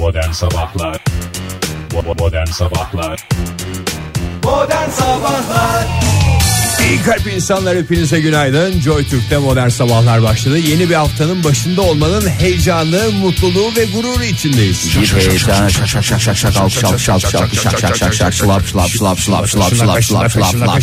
Modern Sabahlar Modern Sabahlar Modern Sabahlar İyi kalp insanlar hepinize günaydın. Joy Türk'te modern sabahlar başladı. Yeni bir haftanın başında olmanın heyecanı, mutluluğu ve gururu içindeyiz. Bir heyecan şak şak şak şak şak şak şak şak şak şlap şlap şlap şlap şlap şlap şlap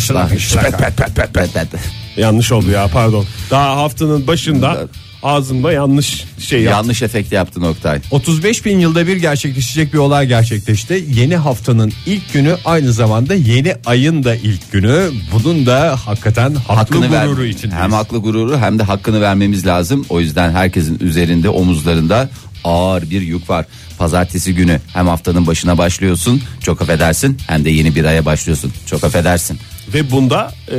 şlap şlap pet pet pet pet pet pet Yanlış oldu ya pardon. Daha haftanın başında ağzımda yanlış şey yaptım. Yanlış efekt yaptın Oktay. 35 bin yılda bir gerçekleşecek bir olay gerçekleşti. Yeni haftanın ilk günü aynı zamanda yeni ayın da ilk günü. Bunun da hakikaten haklı Hakkını ver. gururu içindeyiz. Hem haklı gururu hem de hakkını vermemiz lazım. O yüzden herkesin üzerinde omuzlarında ağır bir yük var. Pazartesi günü hem haftanın başına başlıyorsun çok affedersin hem de yeni bir aya başlıyorsun çok affedersin. Ve bunda e,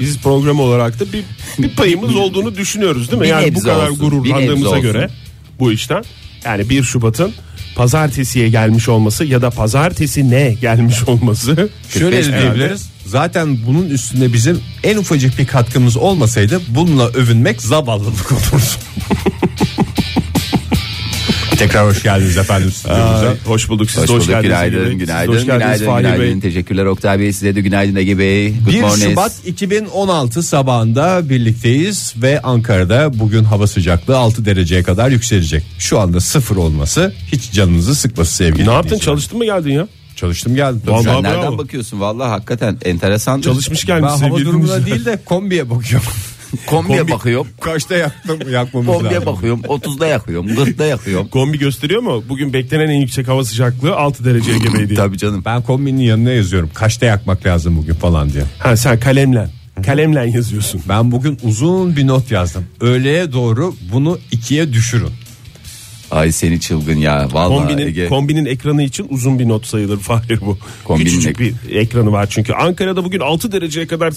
biz program olarak da bir, bir payımız olduğunu düşünüyoruz değil mi? Bir Yani bu nebze kadar olsun, bir nebze gururlandığımıza olsun. göre bu işten. Yani 1 Şubat'ın pazartesiye gelmiş olması ya da pazartesi ne gelmiş olması. Şöyle 45 de diyebiliriz. Zaten bunun üstünde bizim en ufacık bir katkımız olmasaydı bununla övünmek zavallılık olurdu. Tekrar hoş geldiniz efendim stüdyomuza. Hoş bulduk siz Hoş de hoş bulduk geldiniz. günaydın Bey. Günaydın hoş geldiniz günaydın Bey. günaydın teşekkürler Oktay Bey size de günaydın Ege Bey. Good 1 morning. Şubat 2016 sabahında birlikteyiz ve Ankara'da bugün hava sıcaklığı 6 dereceye kadar yükselecek. Şu anda sıfır olması hiç canınızı sıkması sevgili Ne yaptın çalıştın mı geldin ya? Çalıştım geldim. Vallahi Sen bravo. nereden bakıyorsun valla hakikaten enteresan. Çalışmış Ben gelmiş hava sevgili durumuna değil de kombiye bakıyorum. Kombiye Kombi- bakıyorum. Kaçta yaktım yakmamız Kombiye lazım. bakıyorum 30'da yakıyorum 40'da yakıyorum. Kombi gösteriyor mu? Bugün beklenen en yüksek hava sıcaklığı 6 dereceye gebeydi. Tabii canım. Ben kombinin yanına yazıyorum. Kaçta yakmak lazım bugün falan diye. Ha sen kalemle. Kalemle yazıyorsun. Ben bugün uzun bir not yazdım. Öğleye doğru bunu ikiye düşürün. Ay seni çılgın ya vallahi Kombinin, Ege. kombinin ekranı için uzun bir not sayılır Fahir bu. Kombinin Küçücük ek- bir ekranı var çünkü. Ankara'da bugün 6 dereceye kadar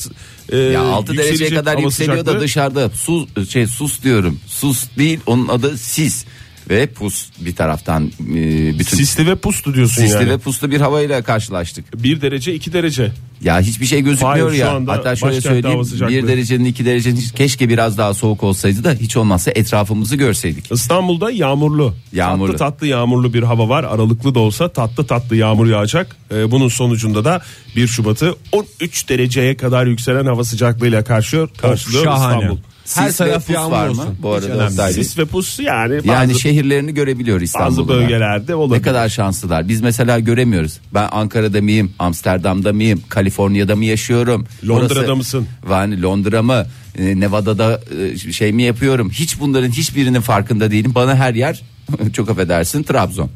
e, ya 6 dereceye kadar yükseliyor da sıcaklığı. dışarıda sus şey sus diyorum. Sus değil onun adı sis ve pus bir taraftan e, bütün Sisli ve pustu diyorsun sisli yani. ve puslu bir havayla karşılaştık. 1 derece 2 derece. Ya hiçbir şey gözükmüyor Hayır, şu ya. anda Hatta şöyle başkentte hava söyleyeyim. sıcaklığı. 1 derecenin 2 derecenin keşke biraz daha soğuk olsaydı da hiç olmazsa etrafımızı görseydik. İstanbul'da yağmurlu. Yağmurlu. Tatlı tatlı yağmurlu bir hava var. Aralıklı da olsa tatlı tatlı yağmur yağacak. Ee, bunun sonucunda da 1 Şubat'ı 13 dereceye kadar yükselen hava sıcaklığıyla karşılıyor. Karşılıyor şahane. İstanbul. Her Sis ve taraf pus yağmur var mı? olsun. Bu Hiç arada önemli Oktay Bey. Sis ve pus yani bazı, Yani şehirlerini görebiliyor İstanbul'da. bazı bölgelerde olabilir. Ne kadar şanslılar. Biz mesela göremiyoruz. Ben Ankara'da mıyım? Amsterdam'da mıyım? Kaliforniya'da mı yaşıyorum? Londra'da mısın? Yani Londra mı? e, Nevada'da e, şey mi yapıyorum? Hiç bunların hiçbirinin farkında değilim. Bana her yer çok affedersin Trabzon.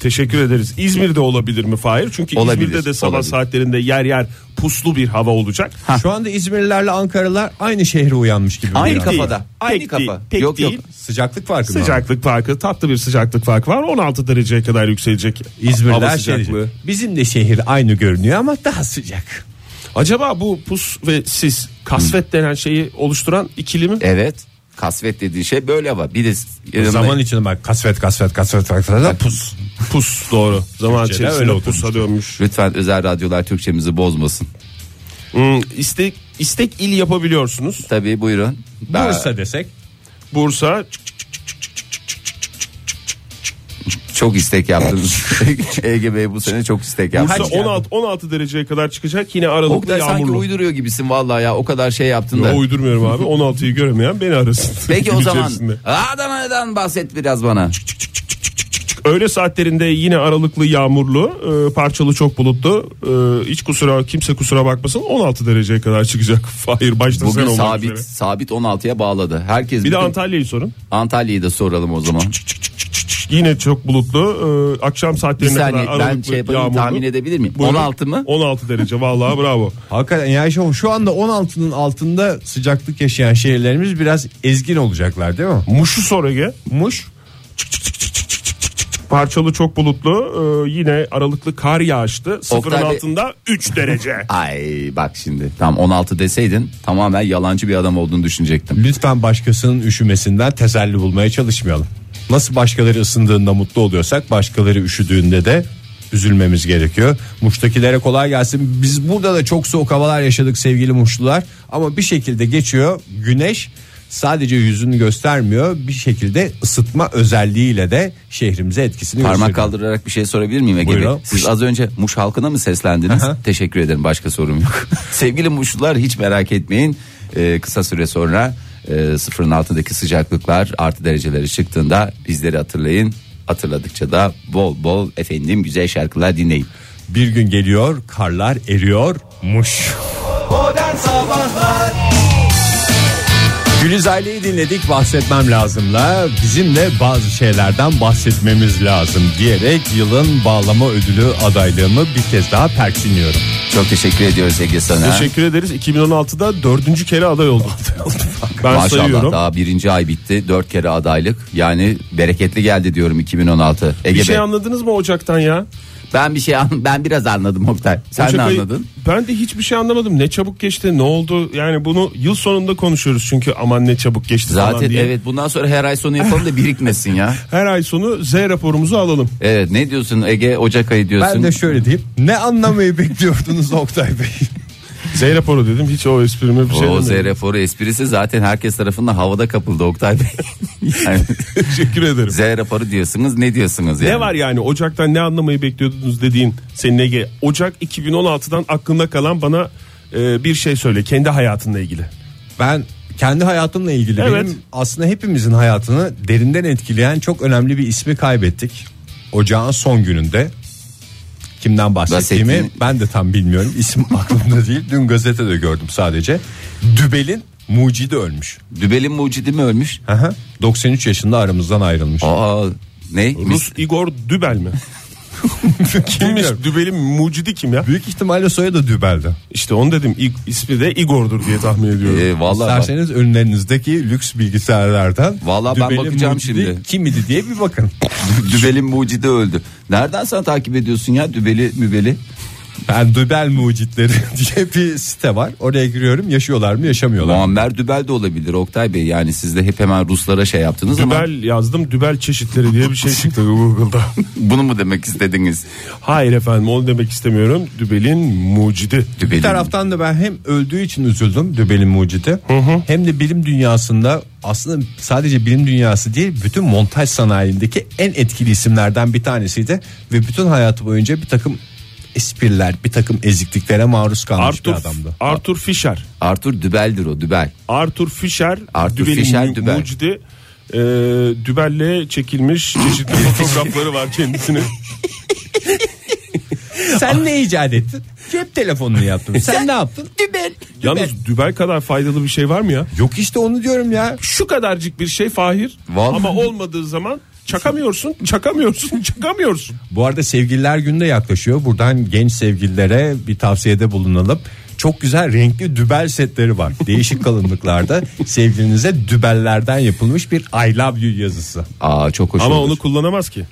Teşekkür ederiz. İzmir'de olabilir mi Fahir? Çünkü Olabilir, İzmir'de de sabah olabilir. saatlerinde yer yer puslu bir hava olacak. Şu anda İzmirlilerle Ankaralılar aynı şehre uyanmış gibi. Aynı biraz. kafada. Aynı kafa. değil, tek yok değil. yok. Sıcaklık farkı mı? var? Sıcaklık farkı tatlı bir sıcaklık farkı var. 16 dereceye kadar yükselecek İzmirliler hava şey sıcaklığı. Bizim de şehir aynı görünüyor ama daha sıcak. Acaba bu pus ve sis kasvet denen şeyi oluşturan ikili mi? Evet. Kasvet dediği şey böyle var. Bir de yanında- Zaman içinde bak kasvet kasvet kasvet kasvet pus. Pus doğru. Zaman Türkçe'de içerisinde öyle pusa dönmüş. Lütfen özel radyolar Türkçemizi bozmasın. Hmm, istek, istek il yapabiliyorsunuz. Tabii buyurun. Ben- Bursa desek. Bursa Çok istek yaptınız. Ege Bey bu sene çok istek yaptı. Bursa 16 16 dereceye kadar çıkacak. Yine aralıklı Oktay sanki yağmurlu. uyduruyor gibisin vallahi ya. O kadar şey yaptın da. Yo, uydurmuyorum abi. 16'yı göremeyen beni arasın. Peki o zaman içerisinde. Adana'dan bahset biraz bana. Öğle saatlerinde yine aralıklı yağmurlu, e, parçalı çok bulutlu. E, hiç kusura kimse kusura bakmasın 16 dereceye kadar çıkacak. Fahir başta sen Bugün olmak sabit üzere. sabit 16'ya bağladı. Herkes Bir de bütün- Antalya'yı sorun. Antalya'yı da soralım o zaman. Yine çok bulutlu. E, akşam Bir saatlerine saniye kadar ben şey yapayım yağmurlu. tahmin edebilir miyim? Buyurun. 16 mı? 16 derece vallahi bravo. Hakikaten yani şu, şu anda 16'nın altında sıcaklık yaşayan şehirlerimiz biraz ezgin olacaklar değil mi? Muş'u sor Ege. Muş Parçalı çok bulutlu. e, yine aralıklı kar yağıştı. Sıfırın Oktay altında 3 derece. Ay bak şimdi tam 16 deseydin tamamen yalancı bir adam olduğunu düşünecektim. lütfen başkasının üşümesinden teselli bulmaya çalışmayalım. Nasıl başkaları ısındığında mutlu oluyorsak başkaları üşüdüğünde de üzülmemiz gerekiyor. Muş'takilere kolay gelsin. Biz burada da çok soğuk havalar yaşadık sevgili Muşlular. Ama bir şekilde geçiyor. Güneş sadece yüzünü göstermiyor bir şekilde ısıtma özelliğiyle de şehrimize etkisini Parmak gösteriyor. kaldırarak bir şey sorabilir miyim Ege Bey? Siz az önce Muş halkına mı seslendiniz? Aha. Teşekkür ederim başka sorum yok. Sevgili Muşlular hiç merak etmeyin. Ee, kısa süre sonra e, sıfırın altındaki sıcaklıklar artı dereceleri çıktığında bizleri hatırlayın. Hatırladıkça da bol bol efendim güzel şarkılar dinleyin. Bir gün geliyor karlar eriyormuş. Modern Sabahlar Gülüz Aile'yi dinledik bahsetmem lazımla bizim de bazı şeylerden bahsetmemiz lazım diyerek yılın bağlama ödülü adaylığımı bir kez daha perçinliyorum. Çok teşekkür ediyoruz Ege sana. Teşekkür ederiz. 2016'da dördüncü kere aday oldum. ben Maşallah sayıyorum. daha birinci ay bitti. Dört kere adaylık. Yani bereketli geldi diyorum 2016. Ege Bir şey Bey. anladınız mı Ocak'tan ya? Ben bir şey an- ben biraz anladım Oktay. Sen Ocak ne ayı- anladın? Ben de hiçbir şey anlamadım. Ne çabuk geçti, ne oldu? Yani bunu yıl sonunda konuşuyoruz çünkü aman ne çabuk geçti falan Zaten diye. evet bundan sonra her ay sonu yapalım da birikmesin ya. Her ay sonu Z raporumuzu alalım. Evet ne diyorsun Ege Ocak ayı diyorsun. Ben de şöyle diyeyim ne anlamayı bekliyordunuz Oktay Bey? Z raporu dedim. Hiç o esprime bir şey o Z demedim. raporu esprisi zaten herkes tarafından havada kapıldı Oktay Bey. yani Teşekkür ederim. Z raporu diyorsunuz ne diyorsunuz yani? Ne var yani Ocak'tan ne anlamayı bekliyordunuz dediğin senin Ege. Ocak 2016'dan aklında kalan bana e, bir şey söyle kendi hayatınla ilgili. Ben kendi hayatımla ilgili Evet. benim aslında hepimizin hayatını derinden etkileyen çok önemli bir ismi kaybettik. Ocağın son gününde. Kimden bahsettiğimi Bahsettiğini- ben de tam bilmiyorum. İsim aklımda değil. Dün gazetede gördüm sadece. Dübel'in mucidi ölmüş. Dübel'in mucidi mi ölmüş? Aha, 93 yaşında aramızdan ayrılmış. Aa ne? Rus Igor Dübel mi? Kimmiş? Dübel'in mucidi kim ya? Büyük ihtimalle soyadı Dübel'di. İşte onu dedim. İ- ismi de Igor'dur diye tahmin ediyorum. Ee, vallahi İsterseniz önlerinizdeki lüks bilgisayarlardan Vallahi ben bakacağım mucidi şimdi. Kim idi diye bir bakın. Dübel'in mucidi öldü. Nereden sen takip ediyorsun ya Dübel'i mübeli? Ben Dübel mucitleri diye bir site var. Oraya giriyorum. Yaşıyorlar mı yaşamıyorlar mı? Muammer Dübel de olabilir Oktay Bey. Yani siz de hep hemen Ruslara şey yaptınız ama Dübel yazdım. Dübel çeşitleri diye bir şey çıktı Google'da. bunu mu demek istediniz? Hayır efendim onu demek istemiyorum. Dübel'in mucidi. Dübel'in Bir taraftan da ben hem öldüğü için üzüldüm Dübel'in mucidi hem de bilim dünyasında aslında sadece bilim dünyası değil bütün montaj sanayindeki en etkili isimlerden bir tanesiydi ve bütün hayatı boyunca bir takım espriler bir takım ezikliklere maruz kalmış Arthur, bir adamdı. Arthur Fisher. Arthur Dübel'dir o Dübel. Arthur Fisher. Arthur Dübel'in Dübel. mucidi. E, Dübel'le çekilmiş çeşitli fotoğrafları var kendisinin. Sen ne icat ettin? Cep telefonunu yaptın. Sen ne yaptın? Dübel. Yalnız Dübel kadar faydalı bir şey var mı ya? Yok işte onu diyorum ya. Şu kadarcık bir şey Fahir. Vallahi. Ama olmadığı zaman çakamıyorsun, çakamıyorsun, çakamıyorsun. Bu arada sevgililer günü de yaklaşıyor. Buradan genç sevgililere bir tavsiyede bulunalım. Çok güzel renkli dübel setleri var. Değişik kalınlıklarda sevgilinize dübellerden yapılmış bir I love you yazısı. Aa çok hoş Ama olur. onu kullanamaz ki.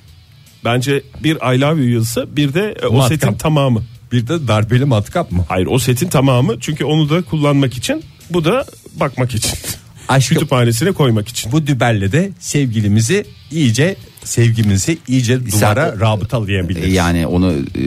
Bence bir I love you yazısı bir de e, o Matkap. setin tamamı. Bir de darbeli matkap mı? Hayır o setin tamamı çünkü onu da kullanmak için bu da bakmak için. Aşkım Kütüphanesine koymak için. bu dübelle de sevgilimizi iyice sevgimizi iyice duvara Sen- rabıtalayabiliriz. Yani onu e,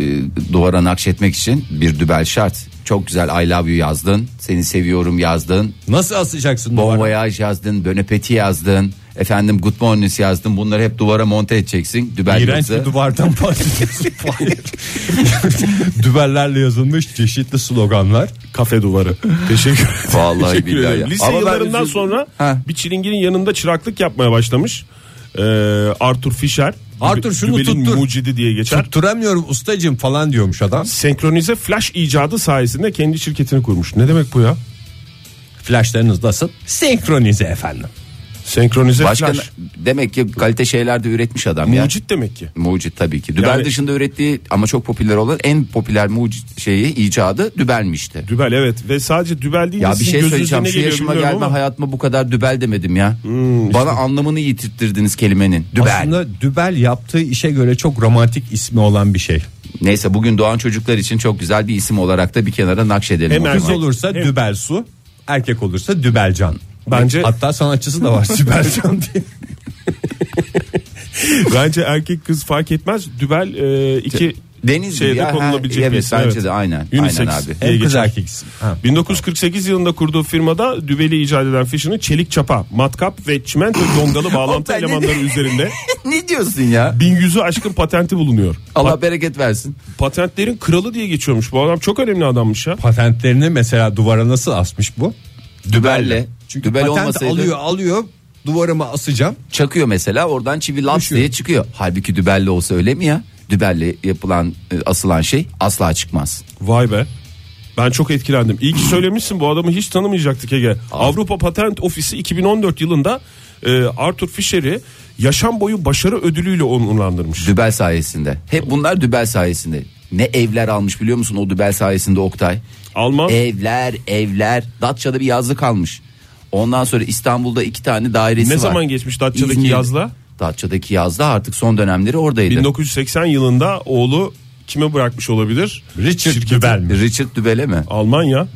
duvara nakşetmek için bir dübel şart. Çok güzel I love you yazdın. Seni seviyorum yazdın. Nasıl asacaksın Bon duvara? voyage yazdın. Bon appetit yazdın. Efendim good morning yazdın. Bunları hep duvara monte edeceksin. Dübel İğrenç yazı. bir duvardan bahsediyorsun. Dübellerle yazılmış çeşitli sloganlar. Kafe duvarı. Teşekkür ederim. Vallahi Teşekkür billahi ederim. ya. Lise Ama ben yıllarından üzüldüm. sonra Ha. bir çilinginin yanında çıraklık yapmaya başlamış. Ee, Arthur Fisher. Arthur şunu Dübel'in tuttur. mucidi diye geçer. Tutturamıyorum ustacım falan diyormuş adam. Senkronize flash icadı sayesinde kendi şirketini kurmuş. Ne demek bu ya? Flashlarınız nasıl? Senkronize efendim. Senkronize Başka flash. demek ki kalite şeyler de üretmiş adam ya. Mucit demek ki. Mucit tabii ki. Dübel Yani- dışında ürettiği ama çok popüler olan en popüler mucit şeyi icadı dübelmişti. Dübel evet ve sadece dübel değil. Ya bir sizin şey gözünüze söyleyeceğim. ne Şu geliyor yaşıma bilmiyorum gelme ama hayatıma bu kadar dübel demedim ya. Bana anlamını yitirttirdiniz kelimenin. Dübel. Aslında dübel yaptığı işe göre çok romantik ismi olan bir şey. Neyse bugün doğan çocuklar için çok güzel bir isim olarak da bir kenara nakşedelim. Hem o Kız zaman. olursa Hem- dübel su, erkek olursa dübelcan. Bence- hatta sanatçısı da var Sibelcan diye. Bence erkek kız fark etmez. Dübel e, iki Deniz şeyde gibi ya, ha, konulabilecek evet, bir isim. bence de aynen. Unisex Aynen abi. Hem kız erkek isim. Ha. 1948 yılında kurduğu firmada dübeli icat eden Fisher'ın çelik çapa, matkap ve çimento dongalı bağlantı elemanları üzerinde ne diyorsun ya? 1100'ü aşkın patenti bulunuyor. Allah bereket versin. Patentlerin kralı diye geçiyormuş. Bu adam çok önemli adammış ya. Patentlerini mesela duvara nasıl asmış bu? Dübelle. Çünkü Dübel patent olmasaydı alıyor alıyor duvarıma asacağım. çakıyor mesela oradan çivi laps Düşüyor. diye çıkıyor. Halbuki dübelle olsa öyle mi ya? Dübelle yapılan e, asılan şey asla çıkmaz. Vay be. Ben çok etkilendim. İyi ki söylemişsin bu adamı hiç tanımayacaktık Ege. Avrupa Patent Ofisi 2014 yılında e, Arthur Fisher'i yaşam boyu başarı ödülüyle onurlandırmış. Dübel sayesinde. Hep bunlar dübel sayesinde. Ne evler almış biliyor musun o dübel sayesinde Oktay? Alman Evler, evler. Datça'da bir yazlık almış. Ondan sonra İstanbul'da iki tane dairesi ne var. zaman geçmiş Datça'daki İzmir- yazla? Datça'daki yazda artık son dönemleri oradaydı. 1980 yılında oğlu kime bırakmış olabilir? Richard Şirketi. Dübel mi? Richard Dübel'e mi? Almanya.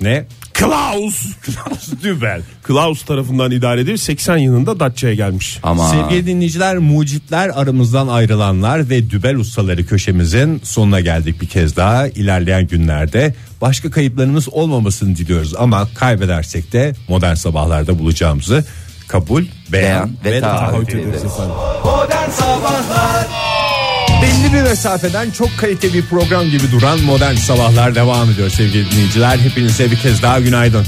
Ne? Klaus. Dübel. Klaus tarafından idare edilip 80 yılında Datça'ya gelmiş. Ama Sevgili dinleyiciler, mucitler aramızdan ayrılanlar ve dübel ustaları köşemizin sonuna geldik bir kez daha. İlerleyen günlerde başka kayıplarımız olmamasını diliyoruz ama kaybedersek de modern sabahlarda bulacağımızı kabul, beyan, Beyan ve ve taahhüt efendim. Modern Sabahlar Belli bir mesafeden çok kaliteli bir program gibi duran modern sabahlar devam ediyor sevgili dinleyiciler. Hepinize bir kez daha günaydın.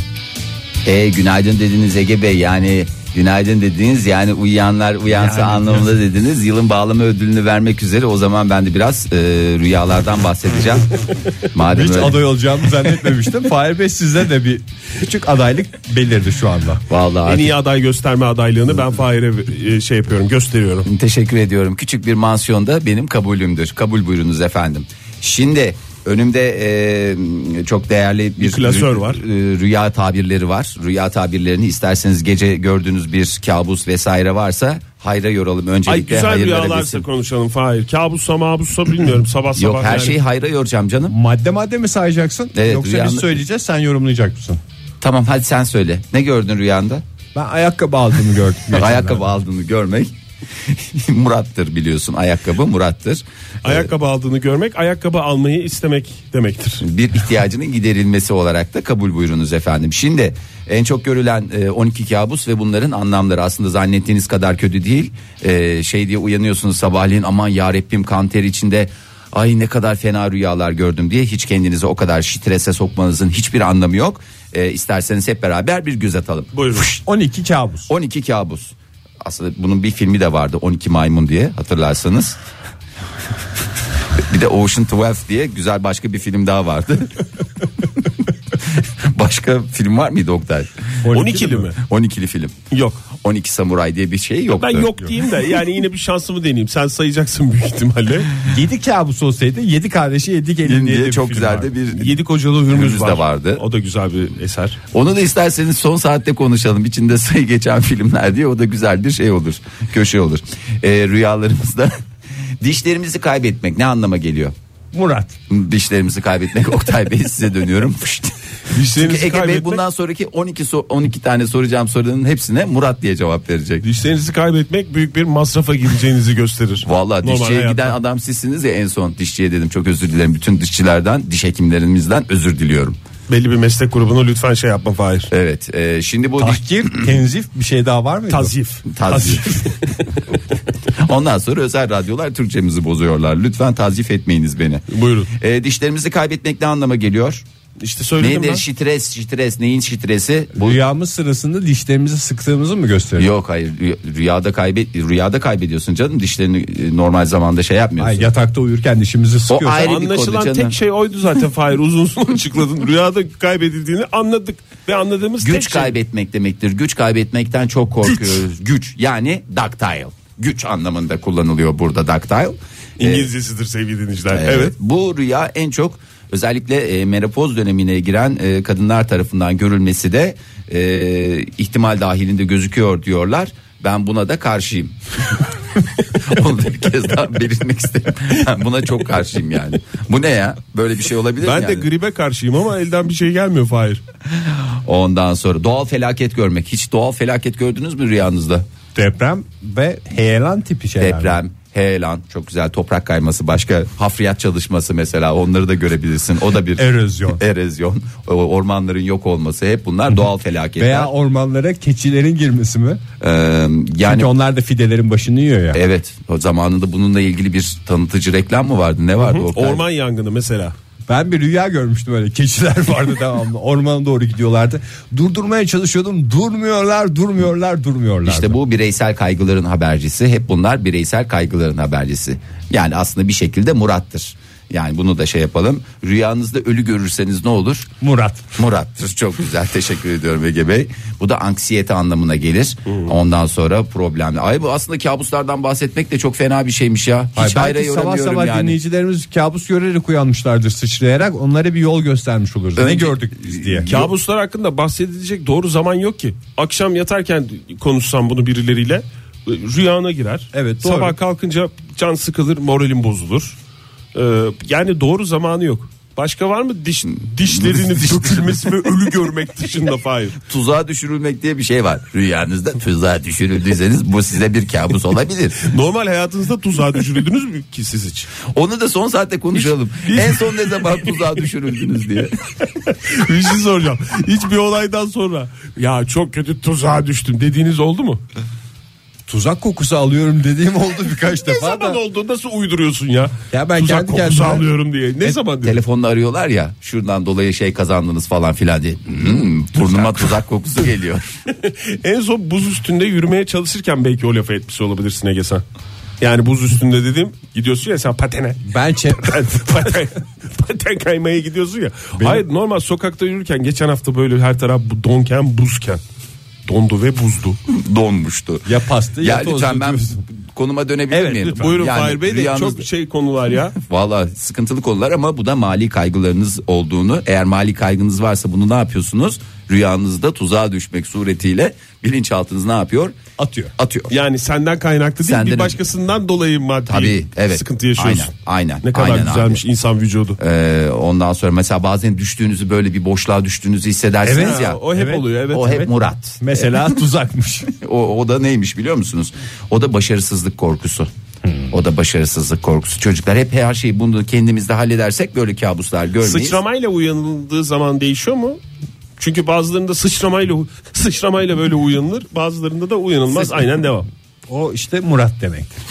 e, günaydın dediniz Ege Bey yani günaydın dediniz yani uyuyanlar uyansa Yani anlamında dediniz. Yılın bağlama ödülünü vermek üzere o zaman ben de biraz e, rüyalardan bahsedeceğim. Madem Hiç öyle. aday olacağımı zannetmemiştim. Fahir Bey sizde de bir küçük adaylık belirdi şu anda. Vallahi En artık iyi aday gösterme adaylığını ben Fahir'e e, şey yapıyorum gösteriyorum. Teşekkür ediyorum. Küçük bir mansiyonda benim kabulümdür. Kabul buyurunuz efendim. Şimdi önümde e, çok değerli bir, Bir klasör rü- var. e, rüya tabirleri var. Rüya tabirlerini isterseniz gece gördüğünüz bir kabus vesaire varsa hayra yoralım. Ay Öncelikle güzel hayırlara rüyalarsa konuşalım Fahir. Kabussa mabussa bilmiyorum sabah sabah. Yok her yani. şeyi hayra yoracağım canım. Madde madde mi sayacaksın? Evet, Yoksa rüyanı- biz söyleyeceğiz sen yorumlayacak mısın? Tamam hadi sen söyle. Ne gördün rüyanda? Ben ayakkabı aldığımı gördüm. Ayakkabı aldığını görmek Murat'tır biliyorsun. Ayakkabı Murat'tır. Ayakkabı aldığını görmek ayakkabı almayı istemek demektir. bir ihtiyacının giderilmesi olarak da kabul buyurunuz efendim. Şimdi en çok görülen e, 12 kabus ve bunların anlamları aslında zannettiğiniz kadar kötü değil. E, şey diye uyanıyorsunuz sabahleyin aman ya Rabbim kan ter içinde ay ne kadar fena rüyalar gördüm diye hiç kendinizi o kadar strese sokmanızın hiçbir anlamı yok. E, isterseniz hep beraber bir göz atalım. Buyurun. 12 kabus. 12 kabus. Aslında bunun bir filmi de vardı 12 maymun diye hatırlarsanız. bir de Ocean 12 diye güzel başka bir film daha vardı. başka film var mıydı Oktay? 12'li mi? 12'li film. Yok. 12 samuray diye bir şey yoktu. Ben yok diyeyim de yani yine bir şansımı deneyeyim. Sen sayacaksın büyük ihtimalle. 7 kabus olsaydı 7 kardeşi 7 gelin diye, diye çok güzel var. de bir Yedi kocalı hürmüz Hürmüz de var. vardı. O da güzel bir eser. Onu da isterseniz son saatte konuşalım. İçinde sayı geçen filmler diye o da güzel bir şey olur. Köşe olur. Ee, rüyalarımızda dişlerimizi kaybetmek ne anlama geliyor? Murat. Dişlerimizi kaybetmek Oktay Bey size dönüyorum. Fışt. Çünkü Dişlerinizi Ege Bey kaybetmek, bundan sonraki 12 so- 12 tane soracağım sorunun hepsine Murat diye cevap verecek. dişlerinizi kaybetmek büyük bir masrafa gireceğinizi gösterir. Vallahi Normal dişçiye hayatta. giden adam sizsiniz ya en son dişçiye dedim çok özür dilerim. Bütün dişçilerden diş hekimlerimizden özür diliyorum. Belli bir meslek grubunu lütfen şey yapma Fahir. Evet e, şimdi bu diş, Tahkir, tenzif bir şey daha var mıydı? Tazif. Tazif. Ondan sonra özel radyolar Türkçemizi bozuyorlar. Lütfen tazif etmeyiniz beni. Buyurun. E, dişlerimizi kaybetmek ne anlama geliyor? İşte söyledim Neyin ben. stres, stres, neyin stresi? Bu Rüyamız sırasında dişlerimizi sıktığımızı mı gösteriyor? Yok hayır rüy- rüyada kaybet rüyada kaybediyorsun canım dişlerini e, normal zamanda şey yapmıyorsun. Ay, yatakta uyurken dişimizi sıkıyorsak ayrı bir konu Anlaşılan canım. tek şey oydu zaten Fahir uzun uzun açıkladın. Rüyada kaybedildiğini anladık ve anladığımız tek güç şey. kaybetmek demektir. Güç kaybetmekten çok korkuyoruz. Güç, yani ductile. Güç anlamında kullanılıyor burada ductile. Ee, İngilizcesidir sevgili dinleyiciler. Evet. Evet. Bu rüya en çok özellikle e, menopoz dönemine giren e, kadınlar tarafından görülmesi de e, ihtimal dahilinde gözüküyor diyorlar. Ben buna da karşıyım. Onu da bir kez daha belirtmek isterim. Ben buna çok karşıyım yani. Bu ne ya? Böyle bir şey olabilir Ben mi de yani? gribe karşıyım ama elden bir şey gelmiyor Fahir. Ondan sonra doğal felaket görmek. Hiç doğal felaket gördünüz mü rüyanızda? deprem ve heyelan tipi şeyler. Deprem, Heyelan çok güzel toprak kayması başka hafriyat çalışması mesela onları da görebilirsin. O da bir Erozyon. erozyon. Ormanların yok olması hep bunlar doğal felaketler. Veya ormanlara keçilerin girmesi mi? Ee, yani Çünkü onlar da fidelerin başını yiyor ya. evet o zamanında bununla ilgili bir tanıtıcı reklam mı vardı ne vardı? Orman yangını mesela. Ben bir rüya görmüştüm öyle. Keçiler vardı devamlı. Ormana doğru gidiyorlardı. Durdurmaya çalışıyordum. Durmuyorlar, durmuyorlar, durmuyorlar. İşte bu bireysel kaygıların habercisi. Hep bunlar bireysel kaygıların habercisi. Yani aslında bir şekilde Murat'tır. Yani bunu da şey yapalım. Rüyanızda ölü görürseniz ne olur? Murat. Murat'tır. Çok güzel. Teşekkür ediyorum Ege Bey. Bu da anksiyete anlamına gelir. Ondan sonra problemli. Ay bu aslında kabuslardan bahsetmek de çok fena bir şeymiş ya. Hiç Hayır, hayra sabah sabah yani. dinleyicilerimiz kabus görerek uyanmışlardır sıçrayarak. Onlara bir yol göstermiş oluruz. Ne gördük biz diye. Kabuslar hakkında bahsedilecek doğru zaman yok ki. Akşam yatarken konuşsam bunu birileriyle rüyana girer. Evet, doğru. Sabah kalkınca can sıkılır, moralin bozulur. Ee, yani doğru zamanı yok. Başka var mı diş dişlerinin dökülmesi ve ölü görmek dışında Fahir? Tuzağa düşürülmek diye bir şey var. Rüyanızda tuzağa düşürüldüyseniz bu size bir kabus olabilir. Normal hayatınızda tuzağa düşürüldünüz mü ki siz hiç? Onu da son saatte konuşalım. En son ne zaman tuzağa düşürüldünüz diye. Bir şey soracağım. Hiçbir olaydan sonra ya çok kötü tuzağa düştüm dediğiniz oldu mu? Tuzak kokusu alıyorum dediğim oldu birkaç Ne defa zaman da. oldu? Nasıl uyduruyorsun ya? Ya ben Tuzak kendi kokusu kendime- alıyorum diye. Ne zaman dedin? Telefonla arıyorlar ya şuradan dolayı şey kazandınız falan filan diye. Hmm, burnuma tuzak kokusu geliyor. en son buz üstünde yürümeye çalışırken belki o lafı etmiş olabilirsin Ege sen. Yani buz üstünde dedim gidiyorsun ya sen patene. Ben çe- paten, paten kaymaya gidiyorsun ya. Hayır normal sokakta yürürken geçen hafta böyle her taraf bu donken buzken. Dondu ve buzdu. Donmuştu. ya pastı ya, Ya lütfen ben diyorsun. konuma dönebilir miyim? Buyurun Yani Fahir Bey de rüyanızda- çok şey konular ya. Valla sıkıntılı konular ama bu da mali kaygılarınız olduğunu eğer mali kaygınız varsa bunu ne yapıyorsunuz? Rüyanızda tuzağa düşmek suretiyle bilinçaltınız ne yapıyor? Atıyor. Atıyor. Yani senden kaynaklı değil Senden- bir başkasından dolayı maddi Tabii, evet. sıkıntı yaşıyorsun. Aynen, aynen, Ne kadar aynen güzelmiş insan vücudu. Ee, ondan sonra mesela bazen düştüğünüzü böyle bir boşluğa düştüğünüzü hissedersiniz Evet. ya. O hep Evet. oluyor evet. o hep evet. Murat. Mesela tuzakmış. O, o da neymiş biliyor musunuz? O da başarısızlık korkusu. O da başarısızlık korkusu. Çocuklar hep her şeyi bunu kendimizde halledersek böyle kabuslar görmeyiz. Sıçramayla uyanıldığı zaman değişiyor mu? Çünkü bazılarında sıçramayla sıçramayla böyle uyanılır, bazılarında da uyanılmaz. Aynen devam. O işte Murat demektir.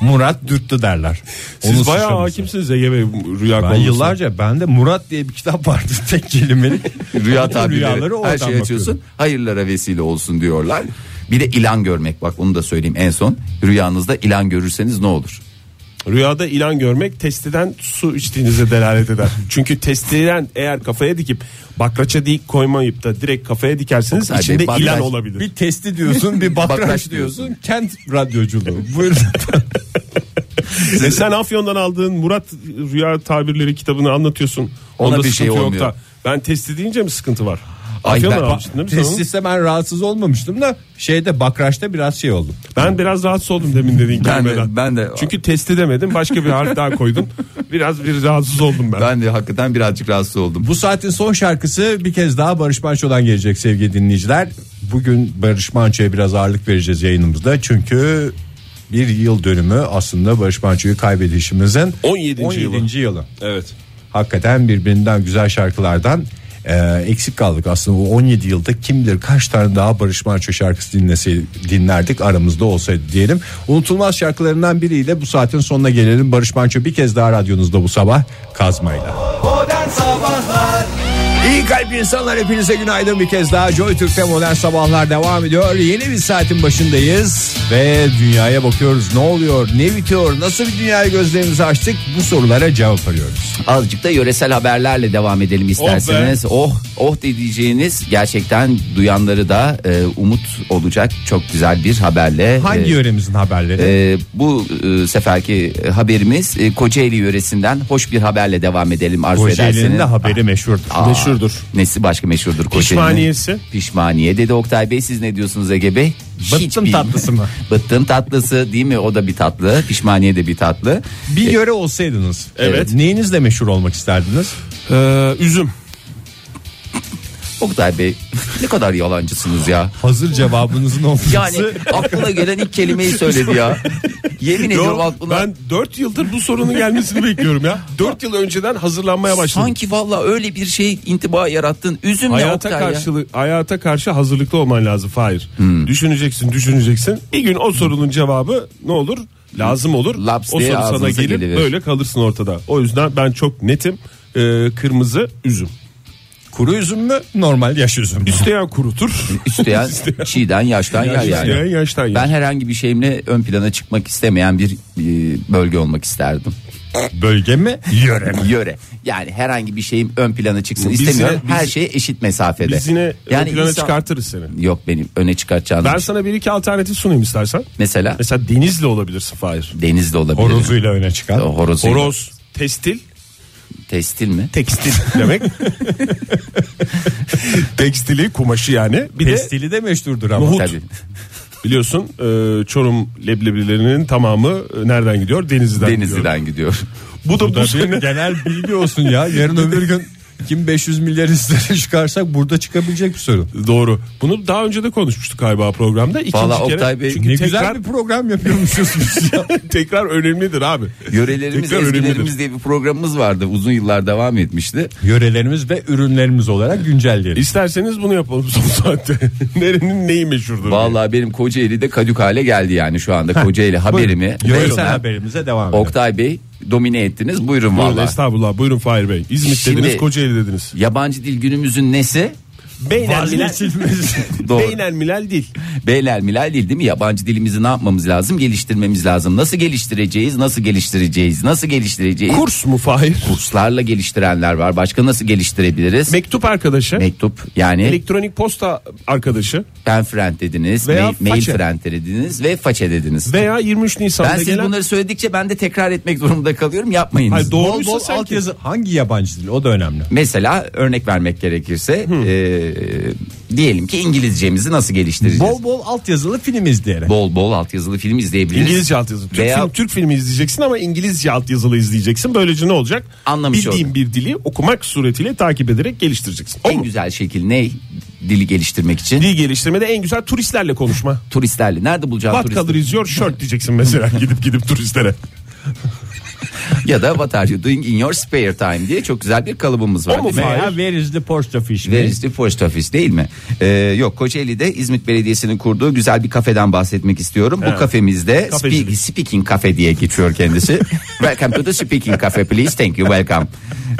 Murat dürttü derler. Siz Onun bayağı hakimsiniz Ege Bey rüya Ben konusunda. yıllarca bende Murat diye bir kitap vardı tek kelimelik. Rüya tabirleri Rüyaları her şey açıyorsun. Hayırlara vesile olsun diyorlar. Bir de ilan görmek bak onu da söyleyeyim en son. Rüyanızda ilan görürseniz ne olur? Rüyada ilan görmek testiden su içtiğinize delalet eder. Çünkü testiden eğer kafaya dikip bakraça dik koymayıp da direkt kafaya dikerseniz Bey, içinde bakraç- ilan olabilir. Bir testi diyorsun bir bakraç, Bakraç diyorsun. Kent radyoculuğu. Buyurun. E sen Afyon'dan aldığın Murat Rüya tabirleri kitabını anlatıyorsun. Ona Onda bir şey olmuyor. da. Ben testi deyince mi sıkıntı var? Ay, Afyon'dan ben- almıştın değil mi ben rahatsız olmamıştım da şeyde bakraçta biraz şey oldum. Ben biraz rahatsız oldum demin dediğin Ben de- ben de- Çünkü testi demedim başka bir harf daha koydun. Biraz bir rahatsız oldum ben. Ben de hakikaten birazcık rahatsız oldum. Bu saatin son şarkısı bir kez daha Barış Manço'dan gelecek sevgili dinleyiciler. Bugün Barış Manço'ya biraz ağırlık vereceğiz yayınımızda. Çünkü bir yıl dönümü aslında Barış Manço'yu kaybedişimizin 17. 17. yılı. Evet. Hakikaten birbirinden güzel şarkılardan e, eksik kaldık. Aslında bu 17 yılda kim bilir kaç tane daha Barış Manço şarkısı dinlese, dinlerdik aramızda olsaydı diyelim. Unutulmaz şarkılarından biriyle bu saatin sonuna gelelim. Barış Manço bir kez daha radyonuzda bu sabah kazmayla. Modern Sabahlar İyi kalp insanlar hepinize günaydın bir kez daha Joy Türk'te modern sabahlar devam ediyor Yeni bir saatin başındayız Ve dünyaya bakıyoruz ne oluyor ne bitiyor nasıl bir dünyaya gözlerimizi açtık Bu sorulara cevap arıyoruz Azıcık da yöresel haberlerle devam edelim isterseniz. Oh oh, diyeceğiniz gerçekten duyanları da e, umut olacak çok güzel bir haberle. Hangi E, yöremizin haberleri? e, bu e, seferki haberimiz e, Kocaeli yöresinden hoş bir haberle devam edelim arzu Kocaeli'nin ederseniz. de haberi meşhurdur Aa, Meşhurdur. Nesi başka meşhurdur Kocaeli'nin? Pişmaniyesi. Pişmaniye dedi Oktay Bey siz ne diyorsunuz Ege Bey? Bıttım Hiçbir- tatlısı mı? Bıttım tatlısı değil mi? O da bir tatlı. Pişmaniye de bir tatlı. Bir yöre olsaydınız Evet. Neyinizle meşhur olmak isterdiniz? Ee, üzüm. Oktay Bey ne kadar yalancısınız ya. Hazır cevabınızın olması. Yani aklına gelen ilk kelimeyi söyledi ya. Yemin ediyorum aklına. ben 4 yıldır bu sorunun gelmesini bekliyorum ya. 4 yıl önceden hazırlanmaya başladım. Sanki valla öyle bir şey intiba yarattın. Üzüm ne Hayata Oktay ya. karşı hayata karşı hazırlıklı olman lazım Fahir. Hmm. Düşüneceksin, düşüneceksin. Bir gün o sorunun cevabı ne olur? Lazım olur. Laps o soru sana gelir. Böyle kalırsın ortada. O yüzden ben çok netim. Ee, kırmızı üzüm. Kuru üzüm mü normal yaş üzüm mü? İsteyen kurutur. İsteyen çiğden yaştan yer yani. İsteyen yaştan yer. Ben herhangi bir şeyimle ön plana çıkmak istemeyen bir e, bölge olmak isterdim. Bölge mi? Yöre mi? Yöre. Yani herhangi bir şeyim ön plana çıksın Biz istemiyorum. yine- biz- Her şeye eşit mesafede. Biz yine yani ön plana insan- çıkartırız seni. Yok benim öne çıkartacağım. Ben sana bir iki alternatif sunayım istersen. Mesela Mesela Denizli olabilirsin Fahir. denizde olabilir. Horozuyla öne çıkan. Horozuyla. Horoz, testil, Testil mi? tekstil demek. Tekstili, kumaşı yani. Bir de Pestili de meşhurdur ama. Nohut. Tabii. biliyorsun e, Çorum leblebilerinin tamamı e, nereden gidiyor? Denizli'den, gidiyor. Denizli'den gidiyor. Bu da Bu bu da bir sene genel bilgi olsun ya. Yarın öbür gün kim 500 milyar istere çıkarsak burada çıkabilecek bir soru. doğru. Bunu daha önce de konuşmuştuk galiba programda. İkinci Vallahi kere. Oktay Bey, çünkü Ne tekrar, güzel bir program yapıyormuşuz biz ya. tekrar önemlidir abi. Yörelerimiz, Tekrar ezgilerimiz önemlidir. diye bir programımız vardı. Uzun yıllar devam etmişti. Yörelerimiz ve ürünlerimiz olarak güncelleyelim. İsterseniz bunu yapalım son saatte. Nerenin neyi meşhurdur? diye. Vallahi benim Kocaeli'de kadük hale geldi yani şu anda Kocaeli haberimi. Yöresel Beyler, haberimize devam edelim. Oktay Bey domine ettiniz. Buyurun Buyurun, vallahi. estağfurullah. Buyurun Fahir Bey. İzmit Şimdi- dediniz, Kocaeli dediniz. Yabancı dil günümüzün nesi? Vazgeçilmez. Doğru. Beynel milal değil. Beyler milal değil değil mi? Yabancı dilimizi ne yapmamız lazım? Geliştirmemiz lazım. Nasıl geliştireceğiz? Nasıl geliştireceğiz? Nasıl geliştireceğiz? Kurs mu Fahir? Kurslarla geliştirenler var. Başka nasıl geliştirebiliriz? Mektup arkadaşı. Mektup yani elektronik posta arkadaşı. pen friend dediniz, Veya mail, mail façe. friend dediniz ve façe dediniz. Veya 23 Nisan'da ben siz gelen... bunları söyledikçe ben de tekrar etmek durumunda kalıyorum. Yapmayınız. Hayır, doğru. Bol Doğruysa bol sanki- altyazı hangi yabancı dil o da önemli. Mesela örnek vermek gerekirse e, diyelim ki İngilizcemizi nasıl geliştireceğiz? Bol bol altyazılı film izleyerek. bol bol altyazılı film izleyebiliriz. İngilizce altyazılı. Türk, Veya- film, Türk filmi izleyeceksin ama İngilizce altyazılı izleyeceksin. Böylece ne olacak? Anlamış Bildiğin oldum. bir dili okumak suretiyle takip ederek geliştireceksin. O En mu? güzel şekil ne? Dili geliştirmek için. Dil geliştirmede en güzel turistlerle konuşma. Turistlerle. Nerede bulacağız What turistleri? color is your shirt diyeceksin mesela gidip gidip turistlere. Ya da what are you doing in your spare time diye çok güzel bir kalıbımız var. O mu? Fahir? Veya Where is the post office? Where is the post office değil mi? Ee, yok Kocaeli'de İzmit Belediyesi'nin kurduğu güzel bir kafeden bahsetmek istiyorum. Bu kafemizde speak, Speaking Cafe diye geçiyor kendisi. welcome to the Speaking Cafe please thank you welcome.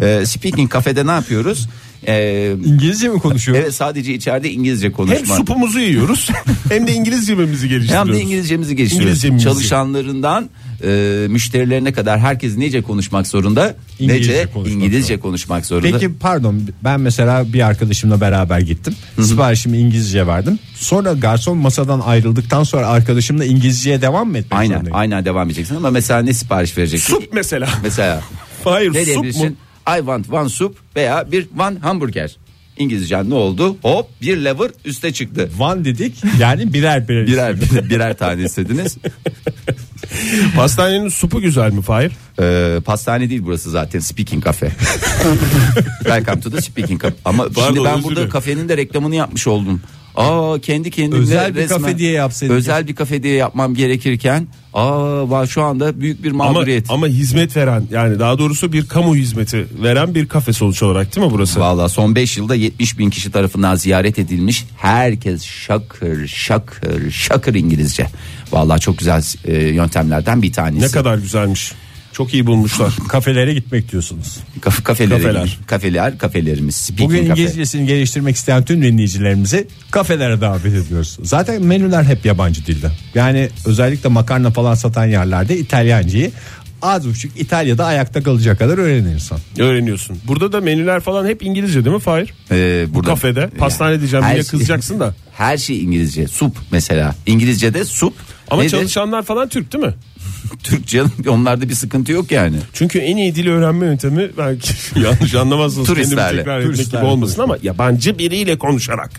Ee, speaking Cafe'de ne yapıyoruz? Ee, İngilizce mi konuşuyor? evet sadece içeride İngilizce konuşma. Hem supumuzu yiyoruz hem de İngilizcemizi geliştiriyoruz. Hem de İngilizcemizi geliştiriyoruz. İngilizcemizi. Çalışanlarından e, müşterilerine kadar herkes nece konuşmak zorunda? İngilizce nece konuşmak İngilizce zorunda. konuşmak zorunda. Peki pardon ben mesela bir arkadaşımla beraber gittim. Siparişimi İngilizce verdim. Sonra garson masadan ayrıldıktan sonra arkadaşımla İngilizceye devam mı etmek Aynen, zorundayım? aynen devam edeceksin ama mesela ne sipariş vereceksin? Sup mesela. Mesela Hayır ne sup mu? I want one soup veya bir one hamburger. İngilizcen ne oldu? Hop bir lever üste çıktı. Van dedik yani birer birer. Birer birer, birer tane istediniz. Pastanenin supu güzel mi Fahir? Ee, pastane değil burası zaten speaking cafe. Welcome to the speaking cafe. Ama Pardon, şimdi ben burada kafenin de reklamını yapmış oldum. Aa kendi kendime Özel bir resmen- kafe diye yapsaydık. Özel bir kafe diye yapmam gerekirken aa va- şu anda büyük bir Ama, mağduriyet. ama hizmet veren yani daha doğrusu bir kamu hizmeti veren bir kafe sonuç olarak değil mi burası? Valla son 5 yılda 70 bin kişi tarafından ziyaret edilmiş. Herkes şakır şakır şakır İngilizce. Valla çok güzel e, yöntemlerden bir tanesi. Ne kadar güzelmiş. Çok iyi bulmuşlar. Kafelere gitmek diyorsunuz. Kaf- kafelere Kafeler. Kafeler, kafelerimiz. Speaking Bugün. İngilizcesini geliştirmek isteyen tüm dinleyicilerimizi kafelere davet ediyoruz. Zaten menüler hep yabancı dilde. Yani özellikle makarna falan satan yerlerde İtalyancayı az buçuk İtalya'da ayakta kalacak kadar öğrenir insan. Öğreniyorsun. Burada da menüler falan hep İngilizce değil mi Fahir? Ee, Bu kafede. Pastane diyeceğim diye şey- kızacaksın da. Her şey İngilizce. Sup mesela. İngilizce'de sup. Ama Nedir? çalışanlar falan Türk değil mi? Türkçe onlarda bir sıkıntı yok yani. Çünkü en iyi dil öğrenme yöntemi belki yanlış anlamazsınız. Turistlerle. Tekrar etmek gibi Turistlerle. olmasın ama yabancı biriyle konuşarak.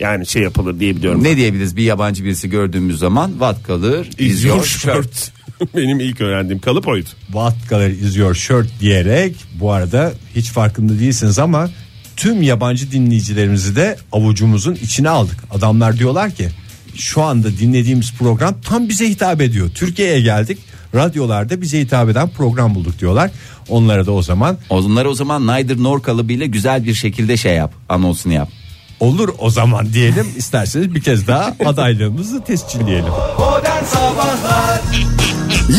Yani şey yapılır diye biliyorum. Ne diyebiliriz bir yabancı birisi gördüğümüz zaman what color Is your shirt? Benim ilk öğrendiğim kalıp oydu. What color is your shirt diyerek bu arada hiç farkında değilsiniz ama tüm yabancı dinleyicilerimizi de avucumuzun içine aldık. Adamlar diyorlar ki şu anda dinlediğimiz program tam bize hitap ediyor. Türkiye'ye geldik. Radyolarda bize hitap eden program bulduk diyorlar. Onlara da o zaman Onları o zaman Neither Nor kalıbıyla güzel bir şekilde şey yap. Anonsunu yap. olur o zaman diyelim. İsterseniz bir kez daha adaylığımızı tescilleyelim. Modern Sabahlar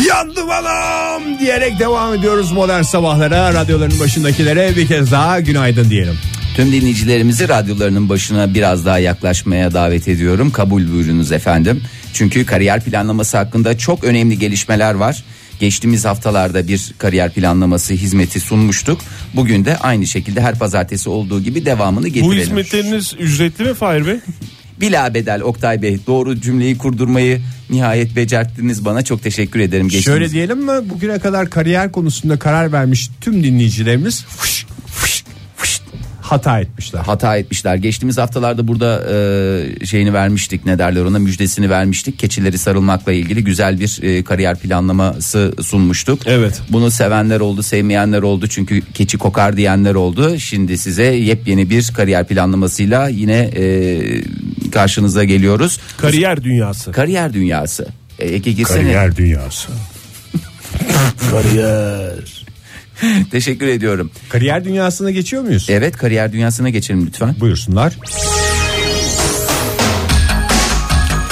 Yandım anam diyerek devam ediyoruz modern sabahlara. Radyoların başındakilere bir kez daha günaydın diyelim. Tüm dinleyicilerimizi radyolarının başına biraz daha yaklaşmaya davet ediyorum. Kabul buyurunuz efendim. Çünkü kariyer planlaması hakkında çok önemli gelişmeler var. Geçtiğimiz haftalarda bir kariyer planlaması hizmeti sunmuştuk. Bugün de aynı şekilde her pazartesi olduğu gibi devamını getirelim. Bu hizmetleriniz ücretli mi Fahir Bey? Bila bedel Oktay Bey doğru cümleyi kurdurmayı nihayet becerttiniz bana çok teşekkür ederim. Geçtiğimiz- Şöyle diyelim mi bugüne kadar kariyer konusunda karar vermiş tüm dinleyicilerimiz hata etmişler. hata etmişler. Geçtiğimiz haftalarda burada e, şeyini vermiştik ne derler ona müjdesini vermiştik. Keçileri sarılmakla ilgili güzel bir e, kariyer planlaması sunmuştuk. Evet. Bunu sevenler oldu sevmeyenler oldu çünkü keçi kokar diyenler oldu. Şimdi size yepyeni bir kariyer planlamasıyla yine e, karşınıza geliyoruz. Kariyer dünyası. Kariyer dünyası. E, Ege girsene. dünyası. Teşekkür ediyorum. Kariyer dünyasına geçiyor muyuz? Evet kariyer dünyasına geçelim lütfen. Buyursunlar.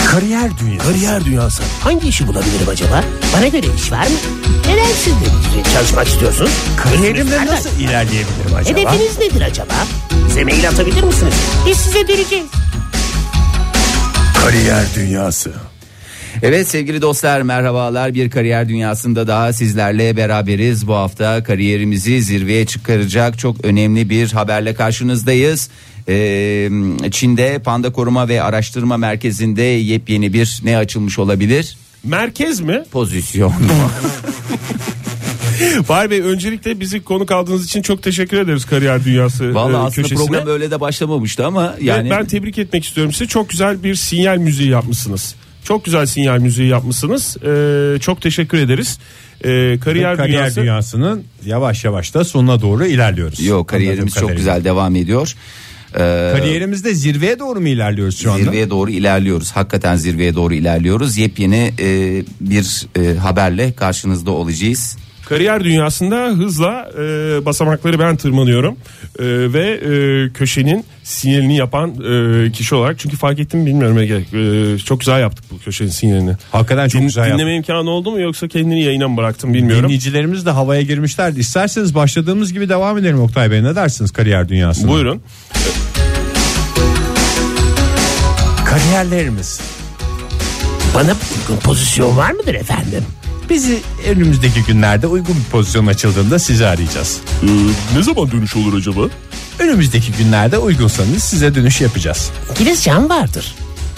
Kariyer dünyası. Kariyer dünyası. Hangi işi bulabilirim acaba? Bana göre iş var mı? Neden siz de çalışmak istiyorsunuz? Kariyerimde nasıl ilerleyebilirim acaba? Hedefiniz nedir acaba? Bize mail atabilir misiniz? Biz size döneceğiz. Kariyer dünyası. Evet sevgili dostlar merhabalar bir kariyer dünyasında daha sizlerle beraberiz. Bu hafta kariyerimizi zirveye çıkaracak çok önemli bir haberle karşınızdayız. Ee, Çin'de Panda Koruma ve Araştırma Merkezi'nde yepyeni bir ne açılmış olabilir? Merkez mi? Pozisyon. Fahir Bey öncelikle bizi konuk aldığınız için çok teşekkür ederiz Kariyer Dünyası Vallahi e, aslında köşesine. program öyle de başlamamıştı ama yani Ben tebrik etmek istiyorum size. Çok güzel bir sinyal müziği yapmışsınız. Çok güzel sinyal müziği yapmışsınız. Ee, çok teşekkür ederiz. Ee, kariyer, Kariyer dünyası dünyasının yavaş yavaş da sonuna doğru ilerliyoruz. yok kariyerimiz çok güzel devam ediyor. Ee, Kariyerimizde zirveye doğru mu ilerliyoruz şu anda? Zirveye doğru ilerliyoruz. Hakikaten zirveye doğru ilerliyoruz. Yepyeni e, bir e, haberle karşınızda olacağız. Kariyer dünyasında hızla e, basamakları ben tırmanıyorum E, ve e, köşenin sinyalini yapan e, kişi olarak çünkü fark ettim mi bilmiyorum Ege E, çok güzel yaptık bu köşenin sinyalini. Hakikaten çok Din- güzel yaptık. dinleme imkanı oldu mu yoksa kendini yayına mı bıraktım bilmiyorum. Dinleyicilerimiz de havaya girmişlerdi. İsterseniz başladığımız gibi devam edelim Oktay Bey. Ne dersiniz kariyer dünyasına? Buyurun. Kariyerlerimiz. Bana uygun pozisyon var mıdır efendim? Bizi önümüzdeki günlerde uygun bir pozisyon açıldığında sizi arayacağız. ne zaman dönüş olur acaba? Önümüzdeki günlerde uygunsanız size dönüş yapacağız. İngilizcem vardır.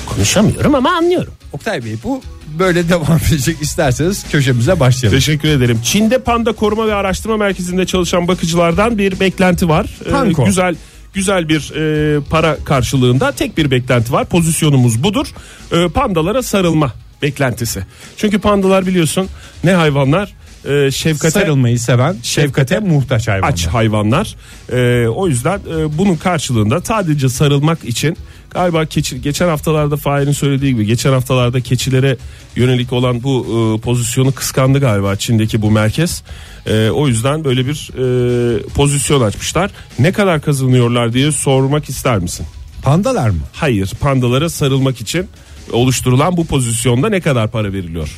Konuşamıyorum ama anlıyorum. Oktay Bey bu böyle devam edecek isterseniz köşemize başlayalım. Teşekkür ederim. Çin'de Panda Koruma ve Araştırma Merkezi'nde çalışan bakıcılardan bir beklenti var. Ee, Panko. güzel güzel bir e, para karşılığında tek bir beklenti var. Pozisyonumuz budur. Ee, pandalara sarılma beklentisi. Çünkü pandalar biliyorsun ne hayvanlar? Ee, şefkate Sarılmayı seven, şefkate Şefkate muhtaç hayvanlar. aç hayvanlar. Ee, o yüzden e, bunun karşılığında sadece sarılmak için galiba keçi, geçen haftalarda Fahir'in söylediği gibi geçen haftalarda keçilere yönelik olan bu e, pozisyonu kıskandı galiba Çin'deki bu merkez. E, o yüzden böyle bir e, pozisyon açmışlar. Ne kadar kazanıyorlar diye sormak ister misin? Pandalar mı? Hayır, pandalara sarılmak için oluşturulan bu pozisyonda ne kadar para veriliyor?